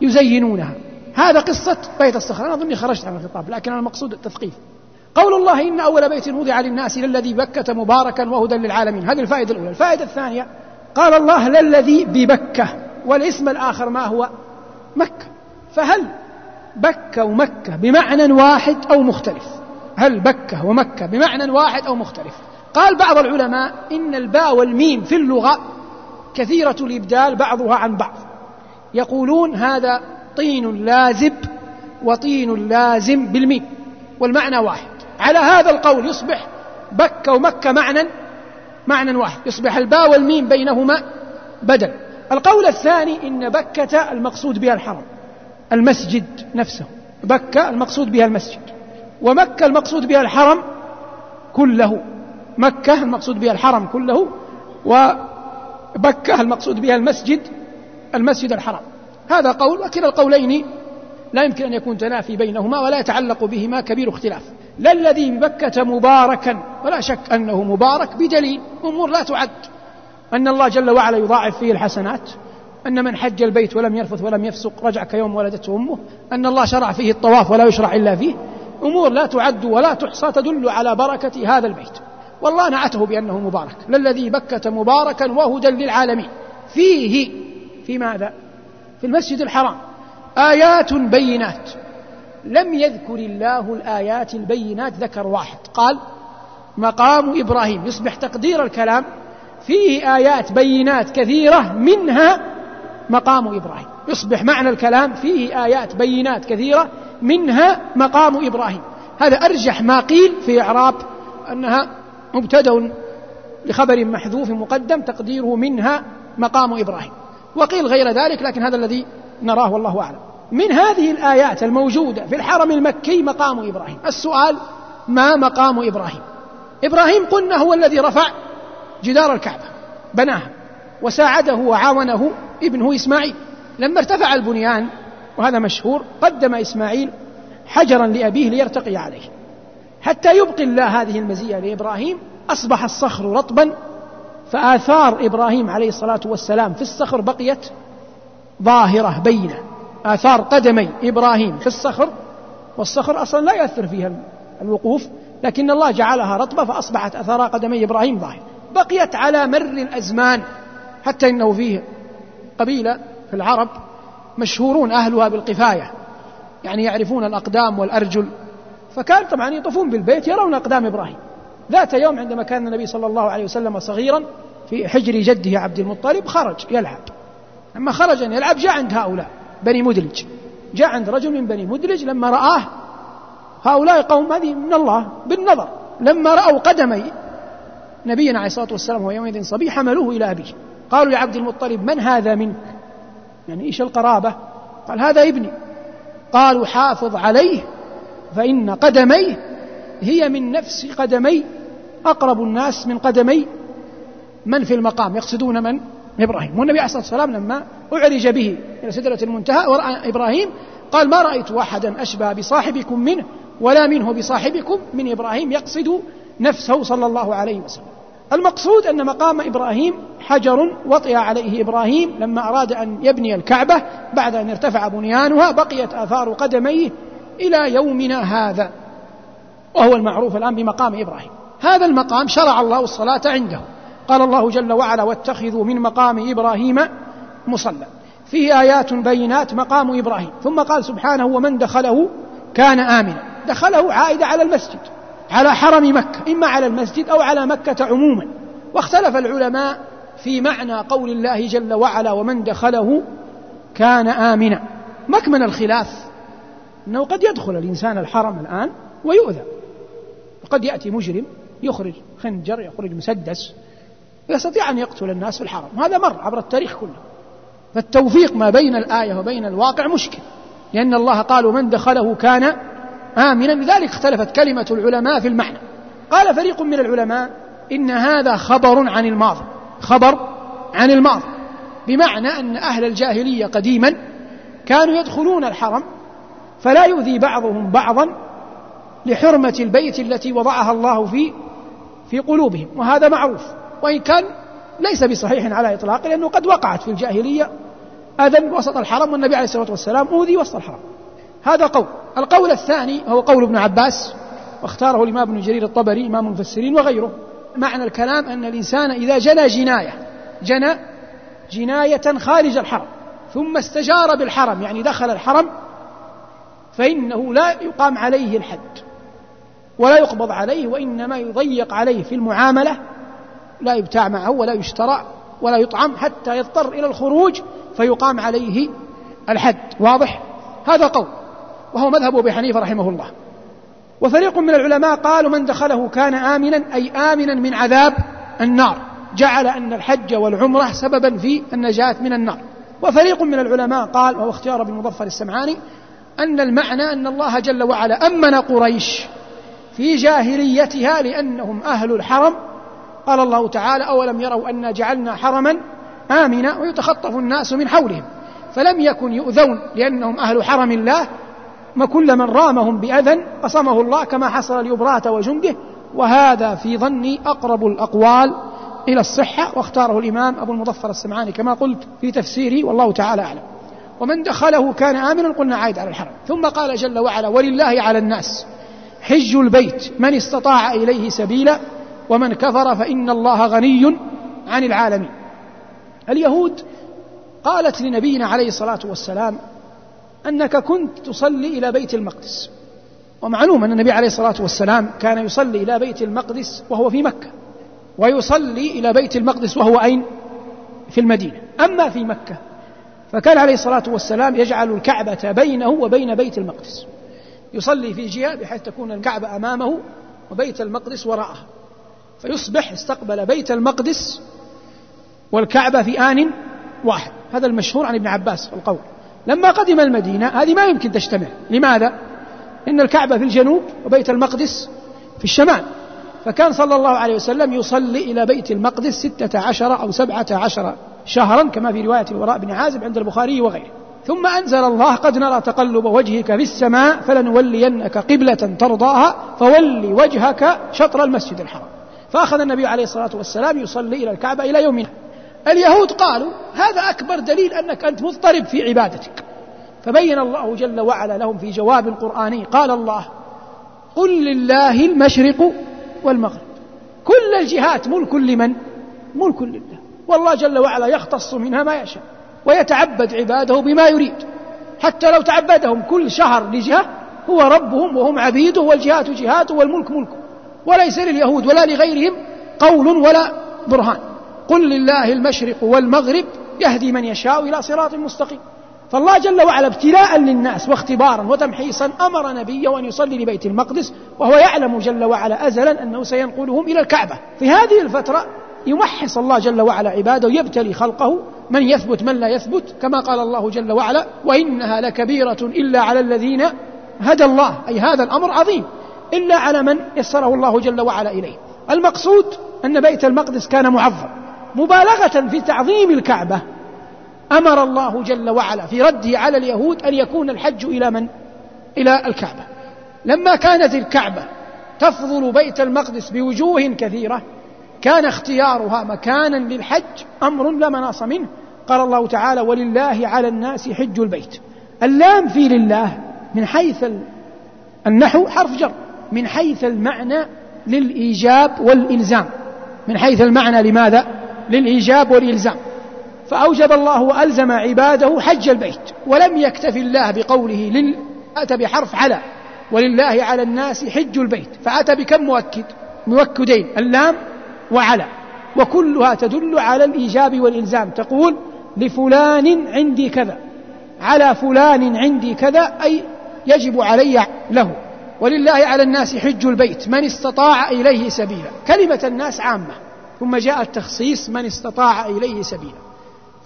يزينونها. هذا قصة بيت الصخرة. أنا أظني خرجت عن الخطاب لكن المقصود التثقيف. قول الله إن أول بيت وضع للناس للذي بكة مباركا وهدى للعالمين. هذه الفائدة الأولى. الفائدة الثانية قال الله للذي ببكة والاسم الآخر ما هو؟ مكة. فهل بكة ومكة بمعنى واحد أو مختلف؟ هل بكة ومكة بمعنى واحد أو مختلف؟ قال بعض العلماء إن الباء والميم في اللغة كثيرة الإبدال بعضها عن بعض. يقولون هذا طين لازب وطين لازم بالميم والمعنى واحد. على هذا القول يصبح بكة ومكة معنى معنى واحد. يصبح الباء والميم بينهما بدل. القول الثاني إن بكة المقصود بها الحرم. المسجد نفسه. بكة المقصود بها المسجد. ومكة المقصود بها الحرم كله. مكة المقصود بها الحرم كله. وبكة المقصود بها المسجد المسجد الحرام. هذا قول. وكلا القولين لا يمكن أن يكون تنافي بينهما ولا يتعلق بهما كبير اختلاف. لا الذي ببكة مباركا ولا شك أنه مبارك بدليل أمور لا تعد. أن الله جل وعلا يضاعف فيه الحسنات أن من حج البيت ولم يرفث ولم يفسق رجع كيوم ولدته أمه أن الله شرع فيه الطواف ولا يشرع إلا فيه. أمور لا تعد ولا تحصى تدل على بركة هذا البيت. والله نعته بأنه مبارك. للذي بكة مباركا وهدى للعالمين. فيه في ماذا؟ في المسجد الحرام. آيات بينات. لم يذكر الله الآيات البينات ذكر واحد. قال مقام إبراهيم. يصبح تقدير الكلام فيه آيات بينات كثيرة منها مقام إبراهيم. يصبح معنى الكلام فيه آيات بينات كثيرة منها مقام إبراهيم. هذا أرجح ما قيل في إعراب أنها مبتدأ لخبر محذوف مقدم تقديره منها مقام إبراهيم. وقيل غير ذلك لكن هذا الذي نراه والله أعلم. من هذه الآيات الموجودة في الحرم المكي مقام إبراهيم. السؤال ما مقام إبراهيم؟ إبراهيم قلنا هو الذي رفع جدار الكعبة بناها وساعده وعاونه ابنه إسماعيل. لما ارتفع البنيان وهذا مشهور قدم إسماعيل حجرا لأبيه ليرتقي عليه. حتى يبقي الله هذه المزية لإبراهيم أصبح الصخر رطبا فآثار إبراهيم عليه الصلاة والسلام في الصخر بقيت ظاهرة بينة. آثار قدمي إبراهيم في الصخر والصخر أصلا لا يؤثر فيها الوقوف لكن الله جعلها رطبة فأصبحت أثار قدمي إبراهيم ظاهر. بقيت على مر الأزمان حتى إنه فيه قبيلة في العرب مشهورون أهلها بالقفاية يعني يعرفون الأقدام والأرجل. فكان طبعا يطوفون بالبيت يرون أقدام إبراهيم. ذات يوم عندما كان النبي صلى الله عليه وسلم صغيرا في حجر جده عبد المطلب خرج يلعب. لما خرج أن يلعب جاء عند هؤلاء. بني مدلج جاء عند رجل من بني مدلج لما رآه. هؤلاء قوم هذه من الله بالنظر. لما رأوا قدمي نبينا عليه الصلاة والسلام وهو يومئذ صبي حملوه إلى أبيه. قالوا لعبد المطلب من هذا منك؟ يعني إيش القرابة؟ قال هذا ابني. قالوا حافظ عليه فإن قدميه هي من نفس قدمي أقرب الناس من قدمي. من في المقام؟ يقصدون من؟ إبراهيم. والنبي عليه الصلاة والسلام لما أعرج به إلى سدرة المنتهى ورأى إبراهيم قال ما رأيت أحدا أشبه بصاحبكم منه ولا منه بصاحبكم من إبراهيم يقصد نفسه صلى الله عليه وسلم. المقصود أن مقام إبراهيم حجر وطئ عليه إبراهيم لما أراد أن يبني الكعبة. بعد أن ارتفع بنيانها بقيت آثار قدميه إلى يومنا هذا وهو المعروف الآن بمقام إبراهيم. هذا المقام شرع الله الصلاة عنده. قال الله جل وعلا واتخذوا من مقام إبراهيم مصلى. فيه آيات بينات مقام إبراهيم. ثم قال سبحانه ومن دخله كان آمنا. دخله عائدة على المسجد على حرم مكة إما على المسجد أو على مكة عموما. واختلف العلماء في معنى قول الله جل وعلا ومن دخله كان آمنا. مكمن الخلاف؟ أنه قد يدخل الإنسان الحرم الآن ويؤذى. وقد يأتي مجرم يخرج خنجر يخرج مسدس. يستطيع أن يقتل الناس في الحرم. وهذا مر عبر التاريخ كله. فالتوفيق ما بين الآية وبين الواقع مشكل. لأن الله قال من دخله كان آمنا. لذلك اختلفت كلمة العلماء في المعنى. قال فريق من العلماء إن هذا خبر عن الماضي. خبر عن الماضي. بمعنى أن أهل الجاهلية قديما كانوا يدخلون الحرم فلا يؤذي بعضهم بعضا لحرمة البيت التي وضعها الله في في قلوبهم. وهذا معروف. وإن كان ليس بصحيح على إطلاق لأنه قد وقعت في الجاهلية أذى وسط الحرم والنبي عليه الصلاة والسلام أوذي وسط الحرم. هذا قول. القول الثاني هو قول ابن عباس واختاره الإمام ابن جرير الطبري إمام المفسرين وغيره. معنى الكلام أن الإنسان إذا جنى جناية جنى جناية خارج الحرم ثم استجار بالحرم يعني دخل الحرم فإنه لا يقام عليه الحد ولا يقبض عليه وإنما يضيق عليه في المعاملة لا يبتاع معه ولا يشترى ولا يطعم حتى يضطر إلى الخروج فيقام عليه الحد. واضح؟ هذا قول. وهو مذهب أبي حنيفة رحمه الله. وفريق من العلماء قالوا من دخله كان آمنا أي آمنا من عذاب النار. جعل أن الحج والعمرة سببا في النجاة من النار. وفريق من العلماء قال وهو اختيار ابن مظفر السمعاني أن المعنى أن الله جل وعلا أمن قريش في جاهليتها لأنهم أهل الحرم قال الله تعالى أولم يروا أنا جعلنا حرما آمنا ويتخطف الناس من حولهم فلم يكن يؤذون لأنهم أهل حرم الله ما كل من رامهم بأذى قصمه الله كما حصل ليبراة وجنده وهذا في ظني أقرب الأقوال إلى الصحة واختاره الإمام أبو المظفر السمعاني كما قلت في تفسيري والله تعالى أعلم ومن دخله كان آمنا قلنا عائد على الحرم ثم قال جل وعلا ولله على الناس حج البيت من استطاع إليه سبيلا ومن كفر فإن الله غني عن العالمين. اليهود قالت لنبينا عليه الصلاة والسلام أنك كنت تصلي إلى بيت المقدس. ومعلوم أن النبي عليه الصلاة والسلام كان يصلي إلى بيت المقدس وهو في مكة ويصلي إلى بيت المقدس وهو أين؟ في المدينة. أما في مكة فكان عليه الصلاة والسلام يجعل الكعبة بينه وبين بيت المقدس. يصلي في جهة بحيث تكون الكعبة أمامه وبيت المقدس وراءه فيصبح استقبل بيت المقدس والكعبة في آن واحد. هذا المشهور عن ابن عباس القول. لما قدم المدينة هذه ما يمكن تجتمع لماذا؟ إن الكعبة في الجنوب وبيت المقدس في الشمال. فكان صلى الله عليه وسلم يصلي إلى بيت المقدس ستة عشر أو سبعة عشر شهرا كما في رواية الوراء بن عازب عند البخاري وغيره. ثم أنزل الله قد نرى تقلب وجهك في السماء فلنولينك قبلة ترضاها فول وجهك شطر المسجد الحرام. فأخذ النبي عليه الصلاة والسلام يصلي إلى الكعبة إلى يومنا. اليهود قالوا هذا أكبر دليل أنك أنت مضطرب في عبادتك. فبين الله جل وعلا لهم في جواب قرآني قال الله قل لله المشرق والمغرب. كل الجهات ملك لمن؟ ملك لله. والله جل وعلا يختص منها ما يشاء ويتعبد عباده بما يريد. حتى لو تعبدهم كل شهر لجهة هو ربهم وهم عبيده والجهات جهاته والملك ملكه. وليس لليهود ولا لغيرهم قول ولا برهان. قل لله المشرق والمغرب يهدي من يشاء إلى صراط مستقيم. فالله جل وعلا ابتلاء للناس واختبارا وتمحيصا أمر نبيه أن يصلي لبيت المقدس وهو يعلم جل وعلا ازلا أنه سينقلهم إلى الكعبة. في هذه الفترة يمحص الله جل وعلا عباده ويبتلي خلقه من يثبت من لا يثبت كما قال الله جل وعلا وإنها لكبيرة إلا على الذين هدى الله. أي هذا الأمر عظيم. إلا على من يسره الله جل وعلا إليه. المقصود أن بيت المقدس كان معظم. مبالغة في تعظيم الكعبة أمر الله جل وعلا في رده على اليهود أن يكون الحج إلى من؟ إلى الكعبة. لما كانت الكعبة تفضل بيت المقدس بوجوه كثيرة كان اختيارها مكانا للحج أمر لا مناص منه. قال الله تعالى ولله على الناس حج البيت. اللام في لله من حيث النحو حرف جر. من حيث المعنى للإيجاب والإلزام. من حيث المعنى لماذا؟ للإيجاب والإلزام. فأوجب الله وألزم عباده حج البيت ولم يكتف الله بقوله لل أتى بحرف على ولله على الناس حج البيت. فأتى بكم مؤكد؟ مؤكدين اللام وعلى. وكلها تدل على الإيجاب والإلزام. تقول لفلان عندي كذا على فلان عندي كذا أي يجب علي له. ولله على الناس حج البيت من استطاع إليه سبيلا. كلمة الناس عامة ثم جاء التخصيص من استطاع إليه سبيلا.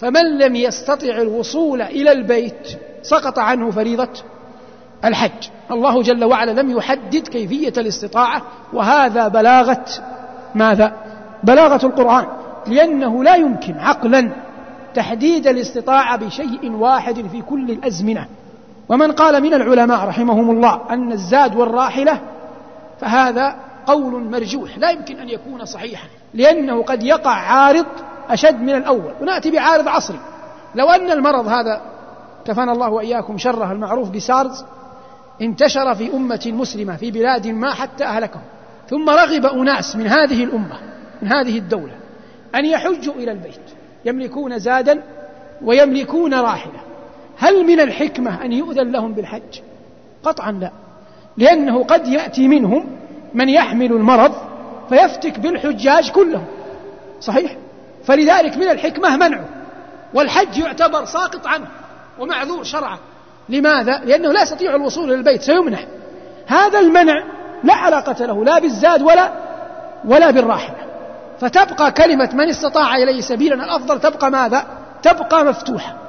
فمن لم يستطع الوصول إلى البيت سقط عنه فريضة الحج. الله جل وعلا لم يحدد كيفية الاستطاعة وهذا بلاغة ماذا؟ بلاغة القرآن. لأنه لا يمكن عقلا تحديد الاستطاعة بشيء واحد في كل الأزمنة. ومن قال من العلماء رحمهم الله أن الزاد والراحلة فهذا قول مرجوح لا يمكن أن يكون صحيحا لأنه قد يقع عارض أشد من الأول ونأتي بعارض عصري. لو أن المرض هذا كفانا الله وإياكم شره المعروف بسارز انتشر في أمة مسلمة في بلاد ما حتى أهلكهم ثم رغب أناس من هذه الأمة من هذه الدولة أن يحجوا إلى البيت يملكون زادا ويملكون راحلة. هل من الحكمة أن يؤذن لهم بالحج؟ قطعا لا. لأنه قد يأتي منهم من يحمل المرض فيفتك بالحجاج كلهم. صحيح؟ فلذلك من الحكمة منعه. والحج يعتبر ساقط عنه ومعذور شرعا. لماذا؟ لأنه لا يستطيع الوصول إلى البيت سيمنع هذا المنع لا علاقة له لا بالزاد ولا ولا بالراحلة. فتبقى كلمة من استطاع إليه سبيلا الأفضل تبقى ماذا؟ تبقى مفتوحة.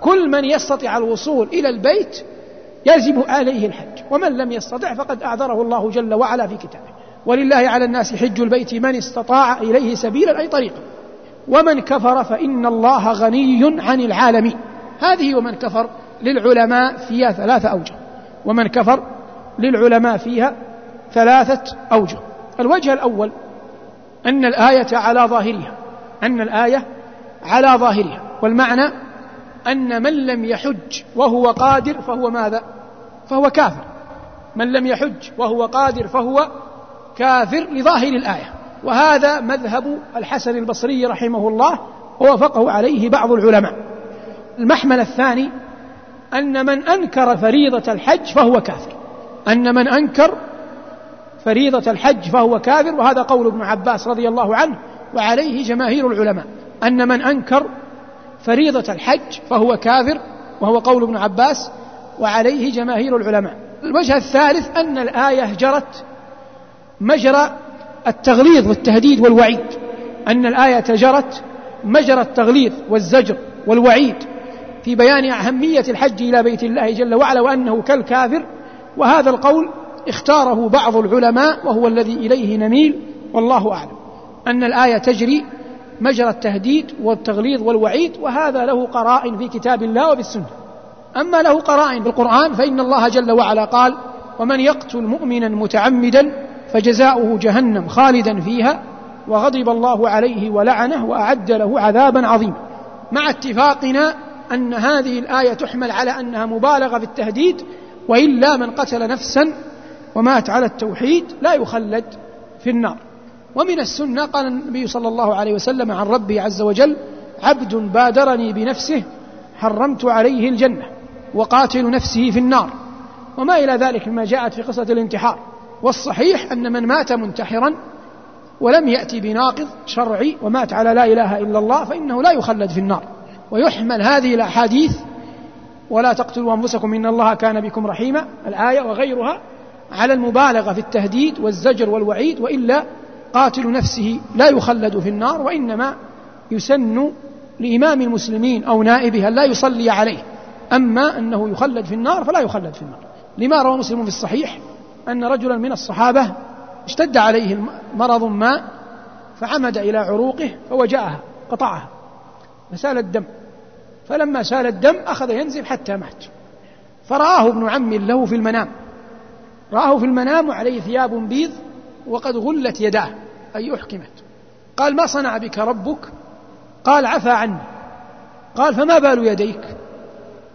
كل من يستطيع الوصول إلى البيت يجب عليه الحج ومن لم يستطع فقد أعذره الله جل وعلا في كتابه. ولله على الناس حج البيت من استطاع إليه سبيلا أي طريقا ومن كفر فإن الله غني عن العالمين. هذه ومن كفر للعلماء فيها ثلاثة أوجه. ومن كفر للعلماء فيها ثلاثة أوجه. الوجه الأول أن الآية على ظاهرها. أن الآية على ظاهرها. والمعنى أن من لم يحج وهو قادر فهو ماذا؟ فهو كافر. من لم يحج وهو قادر فهو كافر لظاهر الآية. وهذا مذهب الحسن البصري رحمه الله ووافقه عليه بعض العلماء. المحمل الثاني أن من أنكر فريضة الحج فهو كافر. أن من أنكر فريضة الحج فهو كافر وهذا قول ابن عباس رضي الله عنه وعليه جماهير العلماء. أن من أنكر فريضة الحج فهو كافر وهو قول ابن عباس وعليه جماهير العلماء. الوجه الثالث أن الآية جرت مجرى التغليظ والتهديد والوعيد. أن الآية جرت مجرى التغليظ والزجر والوعيد في بيان أهمية الحج إلى بيت الله جل وعلا وأنه كالكافر. وهذا القول اختاره بعض العلماء وهو الذي إليه نميل والله أعلم. أن الآية تجري مجرى التهديد والتغليظ والوعيد وهذا له قرائن في كتاب الله وفي السنة. أما له قرائن في القرآن فإن الله جل وعلا قال ومن يقتل مؤمنا متعمدا فجزاؤه جهنم خالدا فيها وغضب الله عليه ولعنه وأعد له عذابا عظيما. مع اتفاقنا أن هذه الآية تحمل على أنها مبالغة في التهديد وإلا من قتل نفسا ومات على التوحيد لا يخلد في النار. ومن السنة قال النبي صلى الله عليه وسلم عن ربي عز وجل عبد بادرني بنفسه حرمت عليه الجنة وقاتل نفسه في النار. وما إلى ذلك مما جاءت في قصة الانتحار. والصحيح أن من مات منتحرا ولم يأتي بناقض شرعي ومات على لا إله إلا الله فإنه لا يخلد في النار. ويحمل هذه الأحاديث ولا تقتلوا أنفسكم إن الله كان بكم رحيما. الآية وغيرها على المبالغة في التهديد والزجر والوعيد وإلا قاتل نفسه لا يخلد في النار وإنما يسن لإمام المسلمين أو نائبه لا يصلي عليه. أما أنه يخلد في النار فلا يخلد في النار. لما روى مسلم في الصحيح أن رجلا من الصحابة اشتد عليه مرض ما فعمد إلى عروقه فوجأها قطعها فسال الدم. فلما سال الدم أخذ ينزل حتى مات. فرآه ابن عم له في المنام. رآه في المنام وعليه ثياب بيض وقد غلت يداه أي أحكمت. قال ما صنع بك ربك؟ قال عفى عني. قال فما بال يديك؟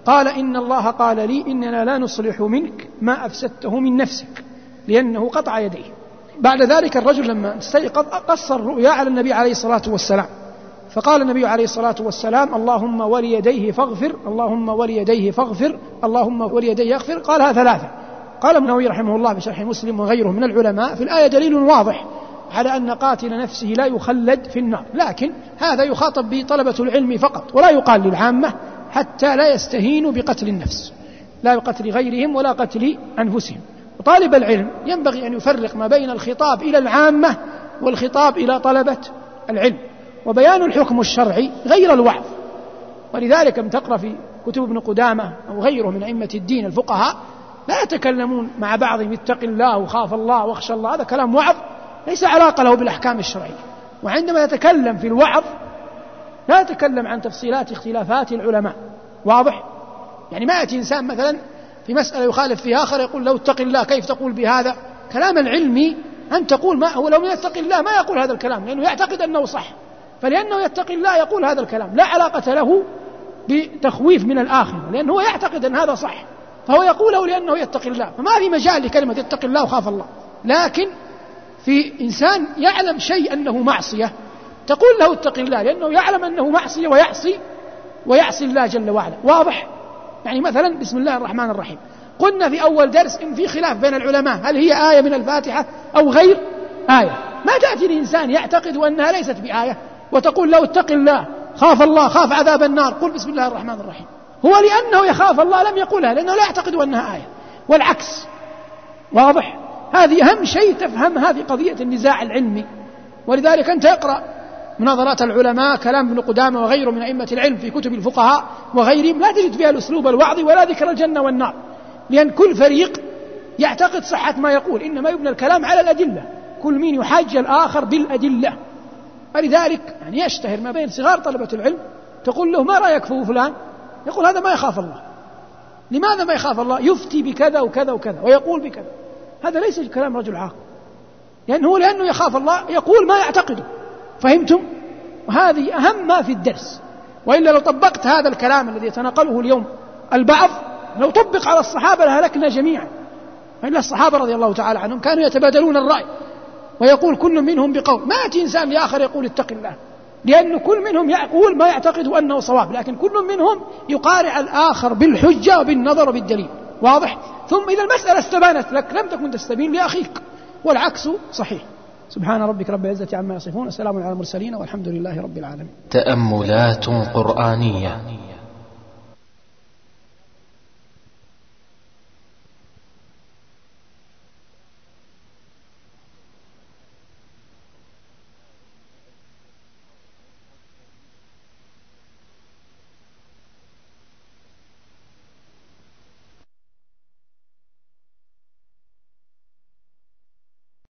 قال إن الله قال لي إننا لا نصلح منك ما أفسدته من نفسك لأنه قطع يديه. بعد ذلك الرجل لما استيقظ قص الرؤيا على النبي عليه الصلاة والسلام. فقال النبي عليه الصلاة والسلام اللهم وليديه فاغفر اللهم وليديه فاغفر اللهم وليديه اغفر قالها ثلاثة. قال ابن رحمه الله بشرح مسلم وغيره من العلماء في الآية دليل واضح على أن قاتل نفسه لا يخلد في النار لكن هذا يخاطب به طلبة العلم فقط ولا يقال للعامة حتى لا يستهينوا بقتل النفس لا بقتل غيرهم ولا قتل أنفسهم. وطالب العلم ينبغي أن يفرق ما بين الخطاب إلى العامة والخطاب إلى طلبة العلم وبيان الحكم الشرعي غير الوعظ. ولذلك لم تقرأ في كتب ابن قدامة أو غيره من أئمة الدين الفقهاء لا يتكلمون مع بعضهم اتق الله وخاف الله واخشى الله. هذا كلام وعظ ليس علاقة له بالأحكام الشرعية. وعندما يتكلم في الوعظ لا يتكلم عن تفصيلات اختلافات العلماء. واضح؟ يعني ما يأتي إنسان مثلا في مسألة يخالف فيها آخر يقول لو اتق الله كيف تقول بهذا؟ كلام العلمي أن تقول ما هو لو يتقي الله ما يقول هذا الكلام لأنه يعتقد أنه صح. فلأنه يتقي الله يقول هذا الكلام. لا علاقة له بتخويف من الآخر لأنه هو يعتقد أن هذا صح. فهو يقوله لأنه يتقي الله. فما في مجال لكلمة اتق الله وخاف الله. لكن في إنسان يعلم شيء أنه معصية تقول له اتق الله لأنه يعلم أنه معصية ويعصي ويعصي الله جل وعلا. واضح؟ يعني مثلا بسم الله الرحمن الرحيم. قلنا في أول درس إن في خلاف بين العلماء هل هي آية من الفاتحة أو غير آية؟ ما تأتي لإنسان يعتقد أنها ليست بآية وتقول له اتق الله خاف الله خاف عذاب النار. قل بسم الله الرحمن الرحيم. هو لأنه يخاف الله لم يقولها لأنه لا يعتقد أنها آية. والعكس. واضح؟ هذه أهم شيء تفهم هذه قضية النزاع العلمي. ولذلك أنت اقرأ مناظرات العلماء كلام ابن قدامة وغيره من أئمة العلم في كتب الفقهاء وغيرهم. لا تجد فيها الأسلوب الوعظي ولا ذكر الجنة والنار. لأن كل فريق يعتقد صحة ما يقول إنما يبنى الكلام على الأدلة. كل مين يحاج الآخر بالأدلة. فلذلك يعني يشتهر ما بين صغار طلبة العلم تقول له ما رأيك في فلان؟ يقول هذا ما يخاف الله. لماذا ما يخاف الله؟ يفتي بكذا وكذا وكذا ويقول بكذا. هذا ليس كلام رجل عاقل. لأنه لأنه يخاف الله يقول ما يعتقده. فهمتم؟ وهذه أهم ما في الدرس. وإلا لو طبقت هذا الكلام الذي يتناقله اليوم البعض لو طبق على الصحابة لهلكنا جميعا. فإن الصحابة رضي الله تعالى عنهم كانوا يتبادلون الرأي. ويقول كل منهم بقول ما يأتي إنسان لآخر يقول اتق الله. لأن كل منهم يقول ما يعتقد أنه صواب لكن كل منهم يقارع الآخر بالحجة وبالنظر وبالدليل. واضح؟ ثم إذا المسألة استبانت لك لم تكن تستبين لأخيك. والعكس صحيح. سبحان ربك رب العزة عما يصفون وسلام على المرسلين والحمد لله رب العالمين. تأملات قرآنية.